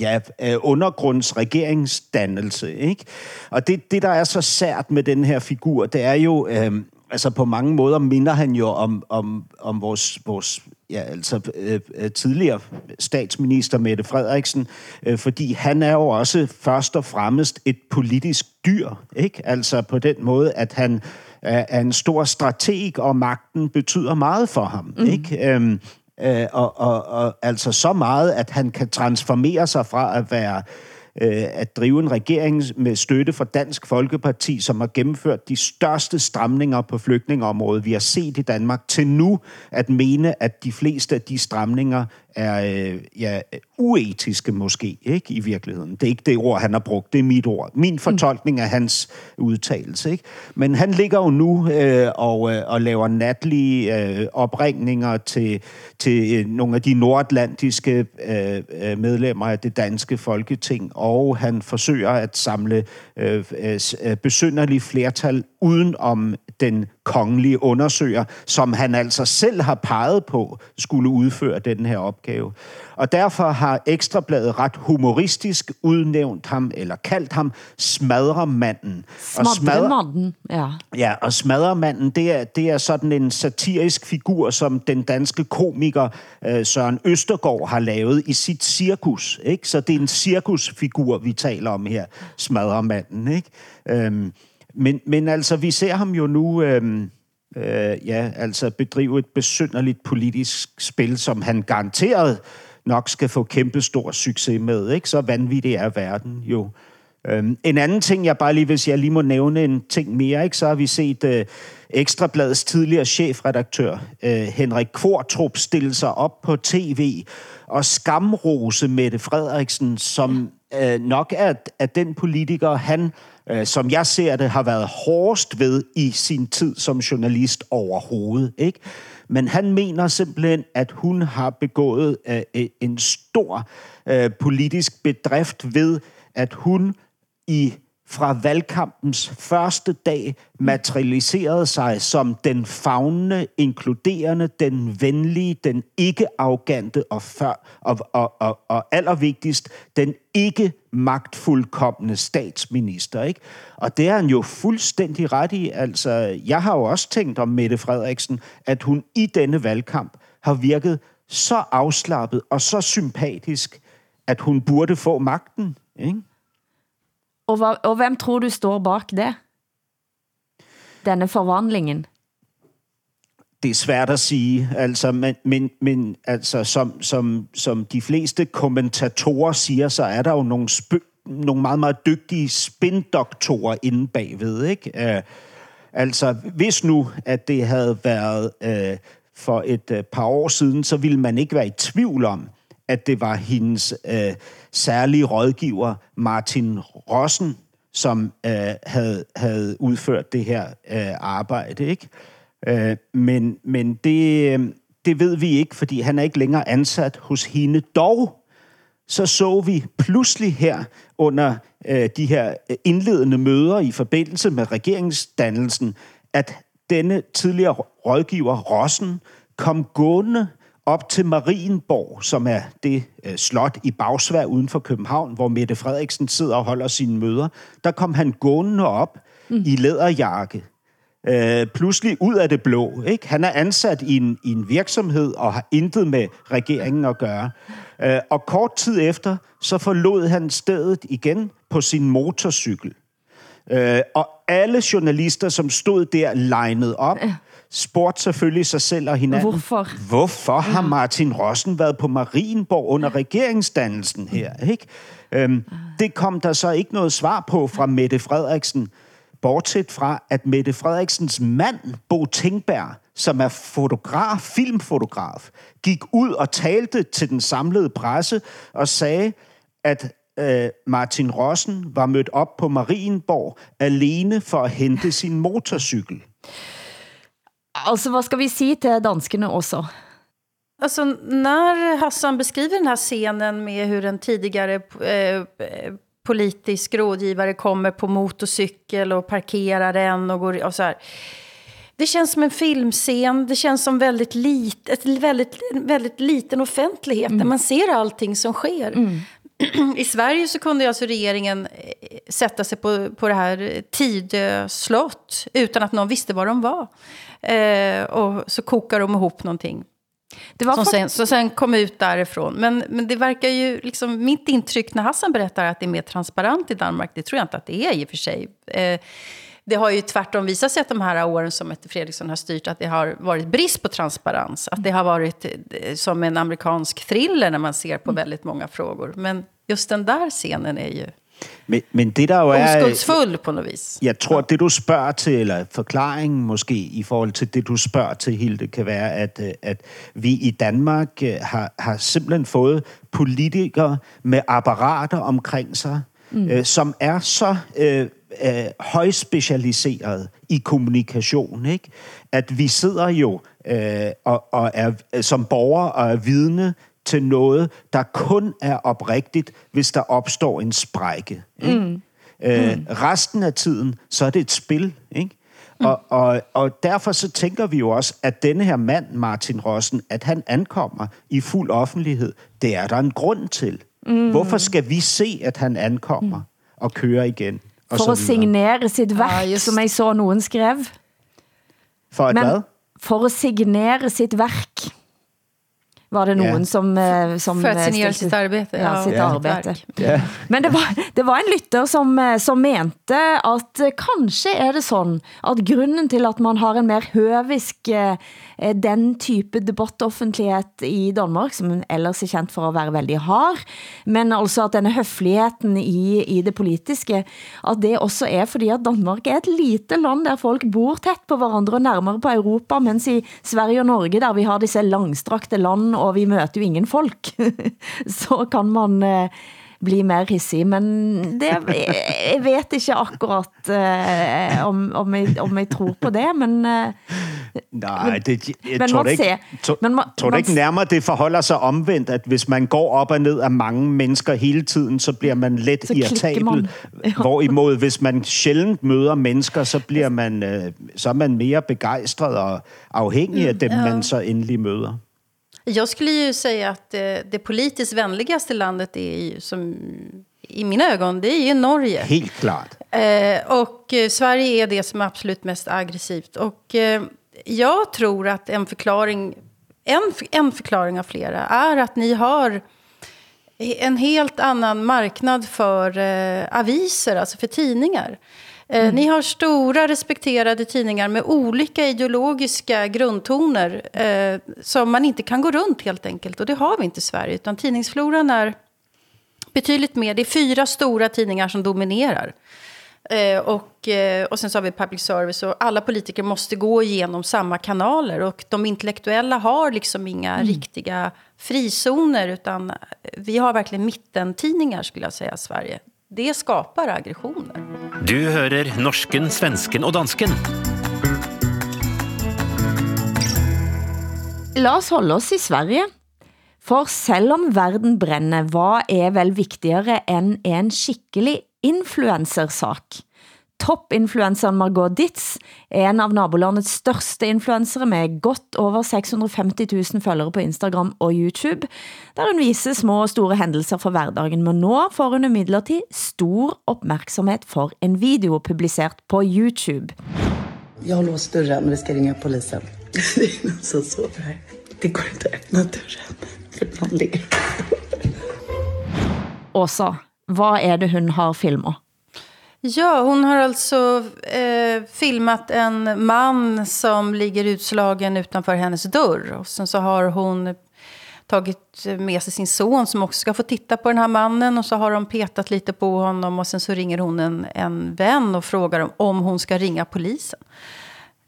ja, øh, undergrundsregeringsdannelse. Ikke? Og det, det, der er så sært med den her figur, det er jo... Øh, altså på mange måder minder han jo om, om, om vores, vores ja, altså, øh, øh, tidligere statsminister Mette Frederiksen, øh, fordi han er jo også først og fremmest et politisk dyr, ikke? Altså på den måde, at han er, er en stor strateg, og magten betyder meget for ham, mm. ikke? Øhm, øh, og, og, og altså så meget, at han kan transformere sig fra at være øh, at drive en regering med støtte fra Dansk Folkeparti, som har gennemført de største stramninger på flygtningeområdet, vi har set i Danmark, til nu at mene, at de fleste af de stramninger er øh, ja, uetiske måske, ikke i virkeligheden. Det er ikke det ord, han har brugt, det er mit ord. Min fortolkning af hans udtalelse. Ikke? Men han ligger jo nu øh, og, øh, og laver natlige øh, opringninger til, til øh, nogle af de nordatlantiske øh, øh, medlemmer af det danske folketing, og og han forsøger at samle øh, øh, øh besynderlige flertal uden om den kongelige undersøger, som han altså selv har peget på, skulle udføre den her opgave. Og derfor har Ekstrabladet ret humoristisk udnævnt ham, eller kaldt ham Smadremanden. Smadremanden, ja. Ja, og Smadremanden, det er, det er sådan en satirisk figur, som den danske komiker øh, Søren Østergaard har lavet i sit cirkus. Ikke? Så det er en cirkusfigur, vi taler om her, Smadremanden. Ikke? Øhm, men, men altså, vi ser ham jo nu... Øhm, øh, ja, altså bedrive et besynderligt politisk spil, som han garanteret nok skal få kæmpe stor succes med. Ikke? Så vanvittig er verden jo. Øhm, en anden ting, jeg bare lige, hvis jeg lige må nævne en ting mere, ikke, så har vi set øh, Ekstrabladets tidligere chefredaktør, øh, Henrik Kvartrup, stille sig op på tv og skamrose Mette Frederiksen, som øh, nok er, er den politiker, han øh, som jeg ser det, har været hårdest ved i sin tid som journalist overhovedet. Ikke? Men han mener simpelthen, at hun har begået øh, en stor øh, politisk bedrift ved, at hun i fra valgkampens første dag materialiserede sig som den fagnende, inkluderende, den venlige, den ikke-arrogante og, før, og, og, og, og allervigtigst, den ikke magtfuldkommende statsminister. Ikke? Og det er han jo fuldstændig ret i. Altså, jeg har jo også tænkt om Mette Frederiksen, at hun i denne valgkamp har virket så afslappet og så sympatisk, at hun burde få magten. Ikke? Og, hva, og hvem tror du står bak det? Denne forvandlingen? Det er svært at sige, altså, men, men, men altså, som, som, som de fleste kommentatorer siger, så er der jo nogle, spø- nogle meget, meget dygtige spindoktorer inde bagved. Ikke? Uh, altså, hvis nu, at det havde været uh, for et uh, par år siden, så ville man ikke være i tvivl om, at det var hendes øh, særlige rådgiver, Martin Rossen, som øh, havde, havde udført det her øh, arbejde. Ikke? Øh, men men det, øh, det ved vi ikke, fordi han er ikke længere ansat hos hende. Dog så så vi pludselig her under øh, de her øh, indledende møder i forbindelse med regeringsdannelsen, at denne tidligere rådgiver, Rossen, kom gående op til Marienborg, som er det øh, slot i Bagsvær uden for København, hvor Mette Frederiksen sidder og holder sine møder. Der kom han gående op mm. i læderjakke. Øh, pludselig ud af det blå. Ikke? Han er ansat i en, i en virksomhed og har intet med regeringen at gøre. Øh, og kort tid efter, så forlod han stedet igen på sin motorcykel. Øh, og alle journalister, som stod der, legnet op, spurgte selvfølgelig sig selv og hinanden. Hvorfor? Hvorfor har Martin Rossen været på Marienborg under regeringsdannelsen her? Ikke? Øhm, det kom der så ikke noget svar på fra Mette Frederiksen. bortset fra, at Mette Frederiksens mand, Bo Tingberg, som er fotograf, filmfotograf, gik ud og talte til den samlede presse og sagde, at øh, Martin Rossen var mødt op på Marienborg alene for at hente sin motorcykel. Altså, hvad skal vi sige til danskerne også? Alltså, när Hassan beskriver den här scenen med hur en tidigare eh, politisk rådgivare kommer på motorcykel och parkerar den och går och så här. Det känns som en filmscen, det känns som väldigt, lit, ett väldigt, väldigt liten offentlighet mm. där man ser allting som sker. Mm. I Sverige så kunde alltså regeringen sätta sig på, på det här Tidö slott utan att någon visste var de var. Eh, och så kokar de ihop någonting. Det var som sen, så sen kom ut därifrån. Men, men det verkar ju, liksom, mitt intryck när Hassan berättar att det är mer transparent i Danmark, det tror jag inte att det är i och för sig. Eh, det har ju tvärtom visat sig att de här åren som Mette Fredriksson har styrt, att det har varit brist på transparens. Att det har varit eh, som en amerikansk thriller när man ser på väldigt många frågor. Men just den där scenen är ju... Men, men det der jo er... Oskuldsfuld på noget vis. Jeg tror, det du spørger til, eller forklaringen måske i forhold til det, du spørger til, Hilde, kan være, at, øh, at vi i Danmark øh, har, har simpelthen fået politikere med apparater omkring sig, mm. øh, som er så øh, øh, højspecialiseret i kommunikation, ikke? at vi sidder jo øh, og, og er som borgere og er vidne til noget, der kun er oprigtigt, hvis der opstår en sprække. Ikke? Mm. Øh, mm. Resten af tiden, så er det et spil. Ikke? Mm. Og, og, og derfor så tænker vi jo også, at denne her mand, Martin Rossen, at han ankommer i fuld offentlighed, det er der en grund til. Mm. Hvorfor skal vi se, at han ankommer mm. og kører igen? Og for at signere sit værk, ah, som jeg så nogen skrev. For at Men, hvad? For at signere sit værk var det nogen, ja. som, eh, som... Att signera sitt arbete. Ja, ja sitt ja. arbete. Ja. Men det var, det var en lytter som, eh, som mente at eh, kanskje er det sådan, at grunden til at man har en mer høvisk den type debattoffentlighet i Danmark, som ellers er kendt for at være veldig hard, men altså at denne høfligheten i, i det politiske, at det også er fordi at Danmark er et lite land, der folk bor tæt på hverandre og nærmere på Europa, mens i Sverige og Norge, der vi har disse langstrakte land og vi møter jo ingen folk, så kan man eh, bli mer hissig, men det, jeg vet ikke akkurat uh, om, om, jeg, om jeg tror på det, men... Uh, Nej, det, jeg men tror, det ikke, to, men man, tror det ikke nærmere, det forholder sig omvendt, at hvis man går op og ned af mange mennesker hele tiden, så bliver man let så irritabel. Man. Ja. Hvorimod, hvis man sjældent møder mennesker, så bliver man, uh, så er man mere begejstret og afhængig af dem, ja. man så endelig møder. Jag skulle ju säga att det, det politiskt vänligaste landet är ju, som, i mina ögon, det är ju Norge. Helt klart. Eh, och eh, Sverige är det som är absolut mest aggressivt. Och eh, jag tror att en förklaring, en, en förklaring av flera, är att ni har en helt annan marknad för eh, aviser, alltså för tidningar. Mm. Ni har stora respekterade tidningar med olika ideologiska grundtoner eh, som man inte kan gå runt helt enkelt. Och det har vi inte i Sverige, utan tidningsfloran är betydligt mer. Det är fyra stora tidningar som dominerar. Eh, och, eh, och sen så har vi public service och alla politiker måste gå igenom samma kanaler. Och de intellektuella har liksom inga mm. riktiga frizoner utan vi har verkligen mittentidningar skulle jag säga i Sverige. Det skapar aggressioner. Du hører norsken, svensken og dansken. La oss holde oss i Sverige. For selv om verden brænder, hvad er vel vigtigere end en skikkelig influencersak? Toppinfluenceren Margot Ditz er en av nabolandets største influencere med godt over 650 000 følgere på Instagram og YouTube, der hun viser små og store hændelser for hverdagen, men nå får hun imidlertid stor opmærksomhed for en video publiceret på YouTube. Jag har låst dörren, vi ska ringa polisen. Det är någon som sover här. Det går inte att öppna dörren, för någon ligger Åsa, hvad er det hun har filmet? Ja, hon har alltså eh, filmat en man som ligger utslagen utanför hennes dörr. Och sen så har hon tagit med sig sin son som också ska få titta på den här mannen. Och så har de petat lite på honom och sen så ringer hon en, en vän och frågar om, om hon ska ringa polisen.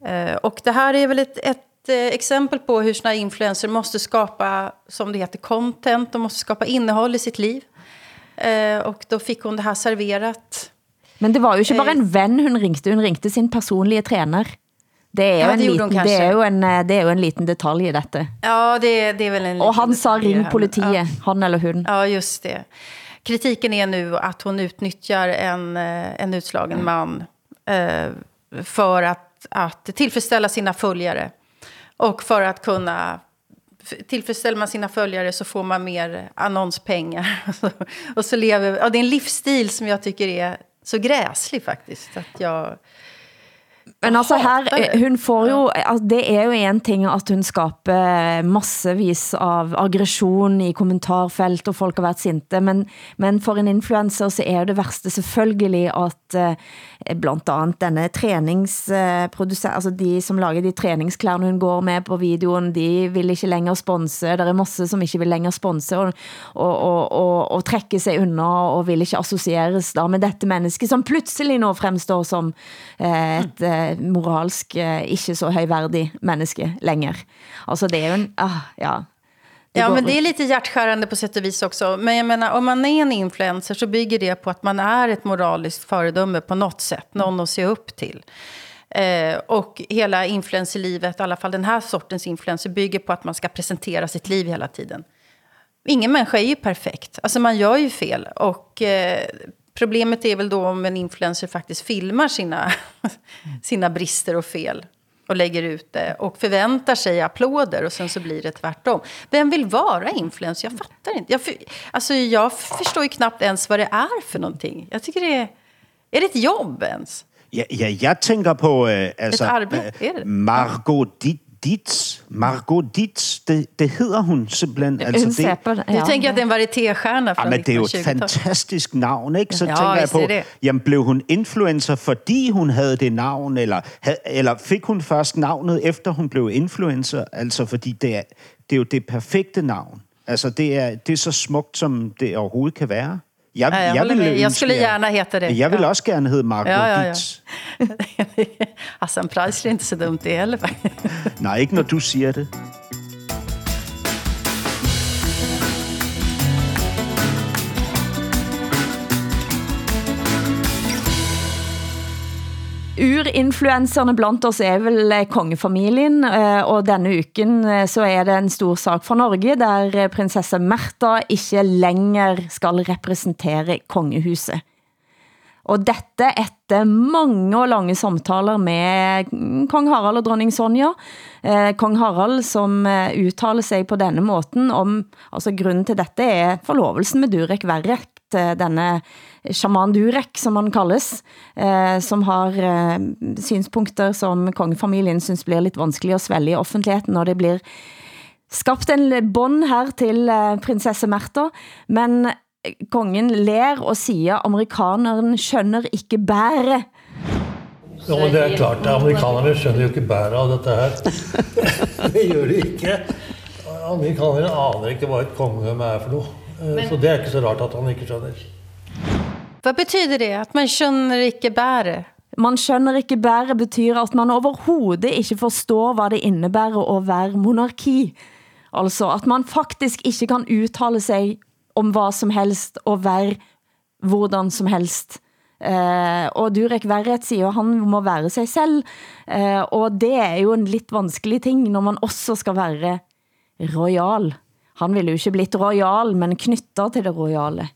Eh, och det här är väl ett, ett eh, exempel på hur såna influencer måste skapa, som det heter, content. De måste skapa innehåll i sitt liv. Eh, och då fick hon det här serverat. Men det var jo ikke bare en ven hun ringte, hun ringte sin personlige træner. Det er, jo Ja, en det liten, det, er jo en, eh, det er jo en liten detalj i dette. Ja, det, det är väl en Og han liten sa ring politiet, men- han eller hun. Ja, just det. Kritiken är nu att hon utnyttjar en, eh, en utslagen man eh, för att, att tillfredsställa sina följare. Och för att kunna... Tillfredsställer man sina följare så får man mer annonspengar. och så lever... Ja, det är en livsstil som jag tycker är så gräslig faktiskt. Att jag... Men altså her, hun får jo, altså det er jo en ting at hun skaber massevis av aggression i kommentarfelt, og folk har været sinte, men, men for en influencer så er det værste selvfølgelig at eh, blandt andet denne træningsproducent, altså de som lager de træningsklærne hun går med på videoen, de vil ikke længere sponse, der er masse som ikke vil længere sponse, og, og, og, og, og trekke sig under, og vil ikke associeres da med dette menneske, som pludselig nå fremstår som eh, et eh, moralsk eh, ikke så højværdig menneske længere. Altså det er jo en, ah, ja. Ja, går- men det är lite hjärtskärande på sätt och vis också. Men jag menar, om man är en influencer så bygger det på att man är ett moraliskt föredöme på något sätt. Någon att se upp till. Eh, och hela influencerlivet, i alla fall den här sortens influencer, bygger på att man ska presentera sitt liv hela tiden. Ingen människa är ju perfekt. Alltså man gör ju fel. Och eh, problemet är väl då om en influencer faktiskt filmar sina, sina brister och fel. Och lägger ut det. Och förväntar sig applåder. Och sen så blir det tvärtom. Vem vill vara influencer? Jag fattar inte. Jag, för, alltså jag förstår ju knappt ens vad det är för någonting. Jag tycker det är... Är det ett jobb ens? Ja, ja jeg tænker på øh, altså, arbejde, øh, er det? Margot Di- Dietz. Margot Dietz, det, det hedder hun simpelthen. Altså, det, det, Du tænker, at det er en varietéstjerne Ja, fra men det er jo et 1920-tallet? fantastisk navn, ikke? Så Ja, tænker jeg på, det. jamen blev hun influencer, fordi hun havde det navn, eller, eller fik hun først navnet, efter hun blev influencer? Altså, fordi det er, det er jo det perfekte navn. Altså, det er, det er så smukt, som det overhovedet kan være. Jeg, Ja, ville med. Jeg ønske, skulle gärna heta det. Jeg vil Ja. også gerne hedde Margot Ja, ja, ja. Dietz. Hassan Preisler är inte så dumt det heller. Nej, ikke når du siger det. Urinfluenserne blandt oss er vel eh, kongefamilien, eh, og denne uken eh, så er det en stor sak for Norge, der prinsesse Märtha ikke længere skal repræsentere kongehuset. Og dette efter mange og lange samtaler med kong Harald og dronning Sonja. Eh, kong Harald som eh, uttaler sig på denne måten om, altså grunden til dette er forlovelsen med Durek Verrek, eh, denne shaman Durek, som han kaldes, eh, som har eh, synspunkter som kongefamilien synes blir lidt vanskelig at svælge i offentligheden, når det blir skabt en bånd her til eh, prinsesse Märtha, men kongen ler og siger, amerikaneren skønner ikke bære. Jo, men det er klart, amerikanerne skjønner jo ikke bæret av dette her. det gjør de ikke. Amerikanerne aner ikke hvad et kongedømme er for noe. Eh, Så det er ikke så rart at han ikke skjønner. Vad betyder det? Att man skönner ikke bäre? Man skønner ikke bære betyder at man overhovedet ikke forstår, hvad det innebærer at være monarki. Altså at man faktisk ikke kan uttale sig om hvad som helst og være hvordan som helst. Eh, og Durek Verret siger han må være sig selv, eh, og det er jo en lidt vanskelig ting, når man også skal være royal. Han ville jo ikke blitt royal, men knytter til det royale.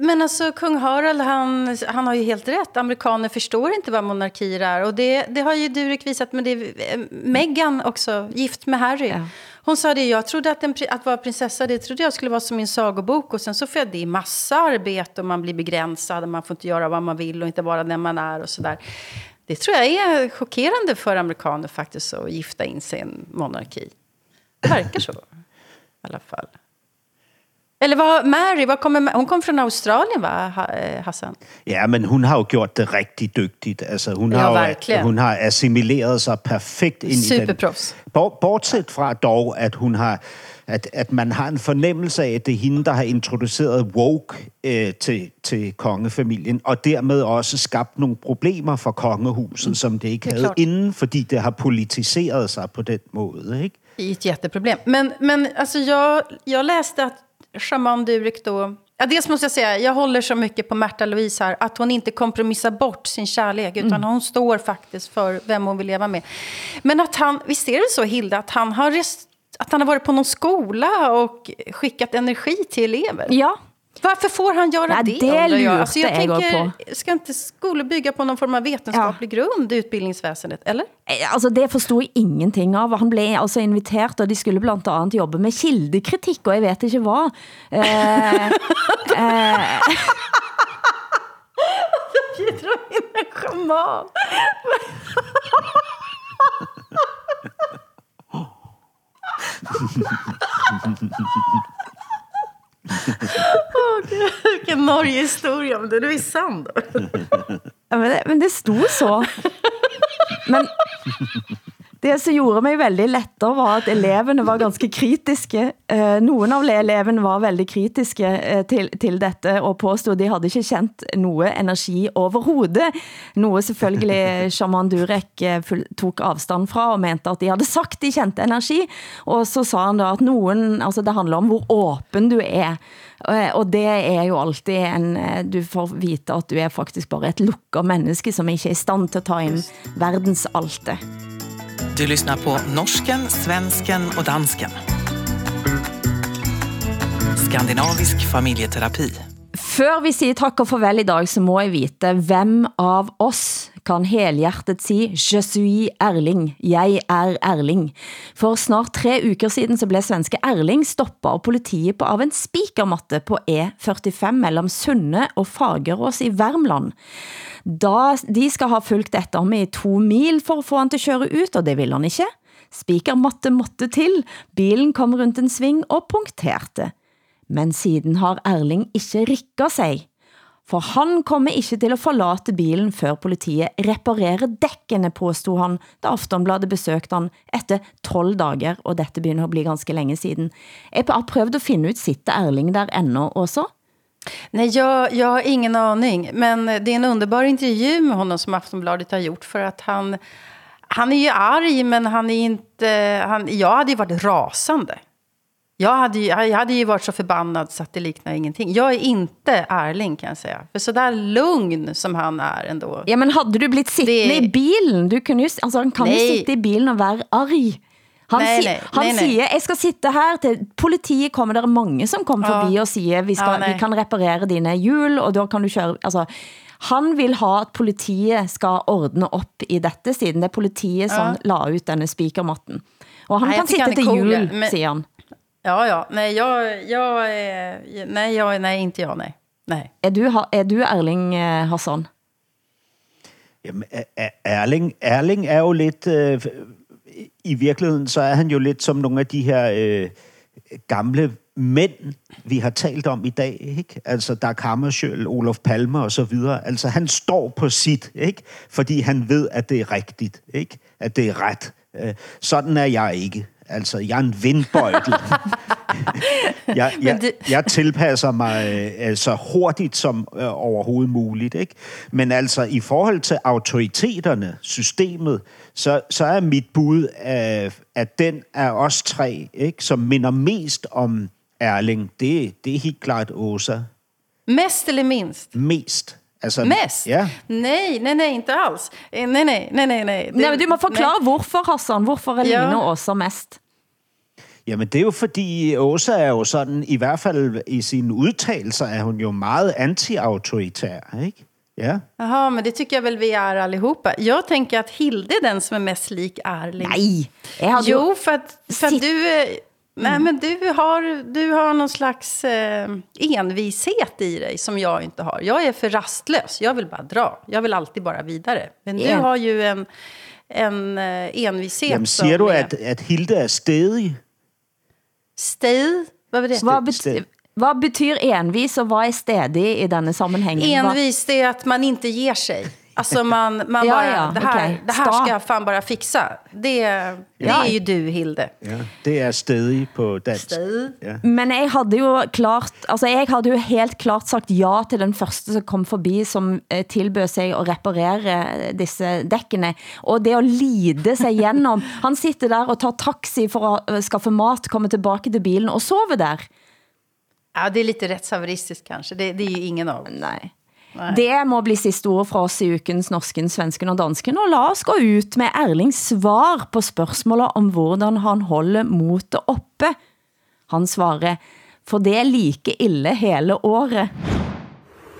Men alltså, kung Harald, han, han har ju helt rätt. Amerikaner förstår inte vad monarkier är. Och det, det har ju Durek visat. Men det eh, Meghan också, gift med Harry. Hon sa det, jag trodde att, en, att vara prinsessa, det trodde jag skulle vara som en sagobok. Och sen så får jag, det är massa arbete och man blir begränsad. Och man får inte göra vad man vill och inte vara den man är och sådär. Det tror jag är chockerande för amerikaner faktiskt att gifta in sig i en monarki. Det verkar så. I alla fall. Eller vad, Mary, vad kommer, hon kom från Australien va, eh, Hassan? Ja, men hun har jo gjort det rigtig dygtigt. Altså, hun, Ja, har, verkligen. hun har assimileret sig perfekt ind i den. Bortset fra dog, at hun har at, at man har en fornemmelse af, at det er hende, der har introduceret woke øh, til, til kongefamilien, og dermed også skabt nogle problemer for kongehuset, som det ikke Det havde klart. inden, fordi det har politiseret sig på den måde. Ikke? Är ett jätteproblem. Men, men alltså jag, jag läste att Shaman Durek då... Ja, dels måste jag säga, jag håller så mycket på Märta Louise här, att hon inte kompromissar bort sin kärlek, utan Mm. hon står faktiskt för vem hon vill leva med. Men att han, visst är det så Hilda, att han har, rest, att han har varit på någon skola och skickat energi till elever? Ja. Varför får han göra Ja, det? det jag. Alltså, jag tänker, ska inte skolor bygga på någon form av vetenskaplig grund, utbildningsväsendet, eller? Eh, Altså, det forstod jeg ingenting av. Han blev altså inviteret, og de skulle blandt andet jobbe med kildekritik, og jeg vet ikke hvad. Eh, eh, Bidra in en Gud, Vilken Norge-historia, men den är ju sann. Ja, men, det, men det stod så. Men det som gjorde mig väldigt lettere var at eleverne var ganske kritiske. Eh, nogle av eleverne var veldig kritiske eh, til, til dette og påstod de havde ikke kendt noget energi overhovedet. Noget selvfølgelig Shaman Durek eh, tog afstand fra og mente at de havde sagt de kendte energi. Og så sa han da at nogen, altså det handler om hvor åben du er. Og det er jo alltid en, du får vite at du er faktisk bare et lukket menneske, som ikke er i stand til at ta ind verdens alte. Du lyssnar på norsken, svensken och dansken. Skandinavisk familjeterapi. Før vi siger tak og farvel i dag, så må jeg vite, hvem av oss kan helhjertet sige, Je suis Erling, jeg er Erling. For snart tre uker siden så blev svenske Erling stoppet av politiet på av en spikermatte på E45 mellem Sunne og Fagerås i Värmland. Da de skal ha fulgt efter ham i to mil for at få han til at køre ut, og det vil han ikke. Spikermatte måtte til, bilen kom rundt en sving og punkterte. Men siden har Erling ikke rikket sig. For han kommer ikke til at forlate bilen før politiet reparerer dækkene, påstod han, da Aftonbladet besøgte han efter 12 dager, og dette begynder at bli ganske længe siden. Jeg har prøvet at finde ut, sitter Erling der endnu også? Nej, jag, jag har ingen aning. Men det är en underbar intervju med honom som Aftonbladet har gjort. För att han, han är ju arg, men han är inte... Eh, han, jag hade ju varit rasande. Jag hade, ju, jag hade ju varit så förbannad så att det liknar ingenting. Jag är inte Erling kan jag säga. För så där lugn som han är ändå. Ja, men hade du blivit sittende Det- i bilen? Du kunne jo, altså, han kan Nej. sitte i bilen og være arg. Han, Nej, nej, han nej, nej. siger, jeg skal sitte her til politiet kommer, der er mange som kommer Ja. forbi og siger, vi, skal, Ja, nej. vi kan reparere dine hjul, og da kan du køre, altså, han vil ha at politiet skal ordne op i dette, siden det er politiet som Ja. la ut denne spikermatten. Og han Nej, kan jag tycker sitte han är til cool, jul, men- siger han. Ja, ja. Nej, jag, jag är... Nej, jag, nej, inte jag, nej. Nej. Er du, er du Erling eh, Hassan? Jamen, Er- Er- Erling, Erling er jo lidt... Øh, I virkeligheden, så er han jo lidt som nogle af de her øh, gamle mænd, vi har talt om i dag, ikke? Altså Dag Hammarskjöld, Olof Palme og så videre. Altså han står på sit, ikke? Fordi han ved, at det er rigtigt, ikke? At det er ret. Øh, sådan er jeg ikke. Altså, jeg er en vindbøjtel. jeg, jeg, jeg tilpasser mig øh, så hurtigt som øh, overhovedet muligt. Ikke? Men altså, i forhold til autoriteterne, systemet, så, så er mit bud, øh, at den er os tre, ikke? som minder mest om Erling. Det, det er helt klart Åsa. Mest eller minst? Mest. Altså, Mest? Ja. Nej, nej, nej, inte alls. Eh, Nej, nej, nej, nej. nej. Det- Nej, men du må forklare, nej. hvorfor Hassan, hvorfor er Ja. Line Åsa mest? Jamen, det er jo fordi, Åsa er jo sådan, i hvert fald i sine udtalelser, er hun jo meget anti-autoritær, ikke? Ja. Jaha, men det tycker jag väl vi är allihopa. Jag tänker att Hilde är den som är mest lik Erling. Nej, Jo, för att, för att du... är- Nej, men du har, du har någon slags eh, envishet i dig som jag inte har. Jag är för rastlös. Jag vill bara dra. Jag vill alltid bara vidare. Men du Ja. har ju en, en eh, envishet Jamen, siger som du, är at, at Hilde er stedig? Sted? Vad var det? Hvad, bet- Sted. Vad betyder envis och vad är stedig i denna sammanhängen? Vad- Envis, det är att man inte ger sig. Alltså man, man Ja, bara, ja, det här, okej. det här ska jag fan bara fixa. Det, det Ja. är ju du, Hilde. Ja, det er stedig på dansk. Ja. Men jeg havde jo klart, altså jeg havde jo helt klart sagt ja til den første som kom forbi, som eh, tilbød sig at reparere disse dækkene. Og det at lide sig igennem. Han sitter der og tar taxi for at eh, skaffe mat, komme tilbage til bilen og sove der. Ja, det är lite rättshaveristiskt kanske. Det, det är ju ingen av Nej. Nej. Det må bli sidste ord fra oss i ukens Norsken, Svensken og Dansken, og la oss gå ut med Erlings svar på spørgsmålet om hvordan han holder motet oppe. Han svarer, for det er like ille hele året.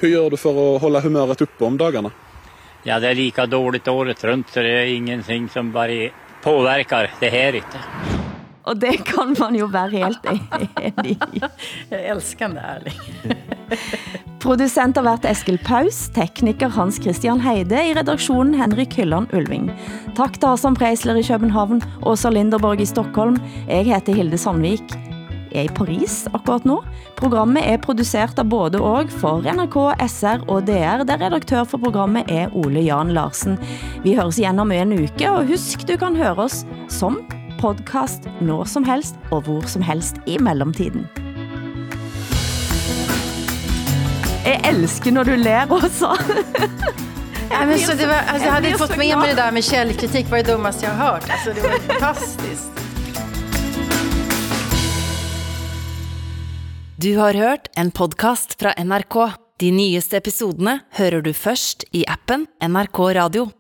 Hur gör du för att hålla humöret uppe om dagarna? Ja, det är lika dåligt året runt så det är ingenting som bara påverkar det här inte. Og det kan man jo være helt enig i. Jag älskar det, Erling. Producent har været Eskil Paus, tekniker Hans Christian Heide, i redaktionen Henrik Hylland Ulving. Tak til Hassan Preisler i København, Åsa Linderborg i Stockholm. Jeg heter Hilde Sandvik. Jeg er i Paris akkurat nu. Programmet er produceret af både og for NRK, SR og DR, der redaktør for programmet er Ole Jan Larsen. Vi høres igen om en uke, og husk, du kan høre os som podcast når som helst og hvor som helst i mellemtiden. Jeg elsker når du ler også. Ja, men så det var, alltså, jag hade inte fått med mig det där med källkritik, var det dummaste jag har hört. Alltså, det var fantastiskt. Du har hørt en podcast fra NRK. De nyeste episodene hører du først i appen NRK Radio.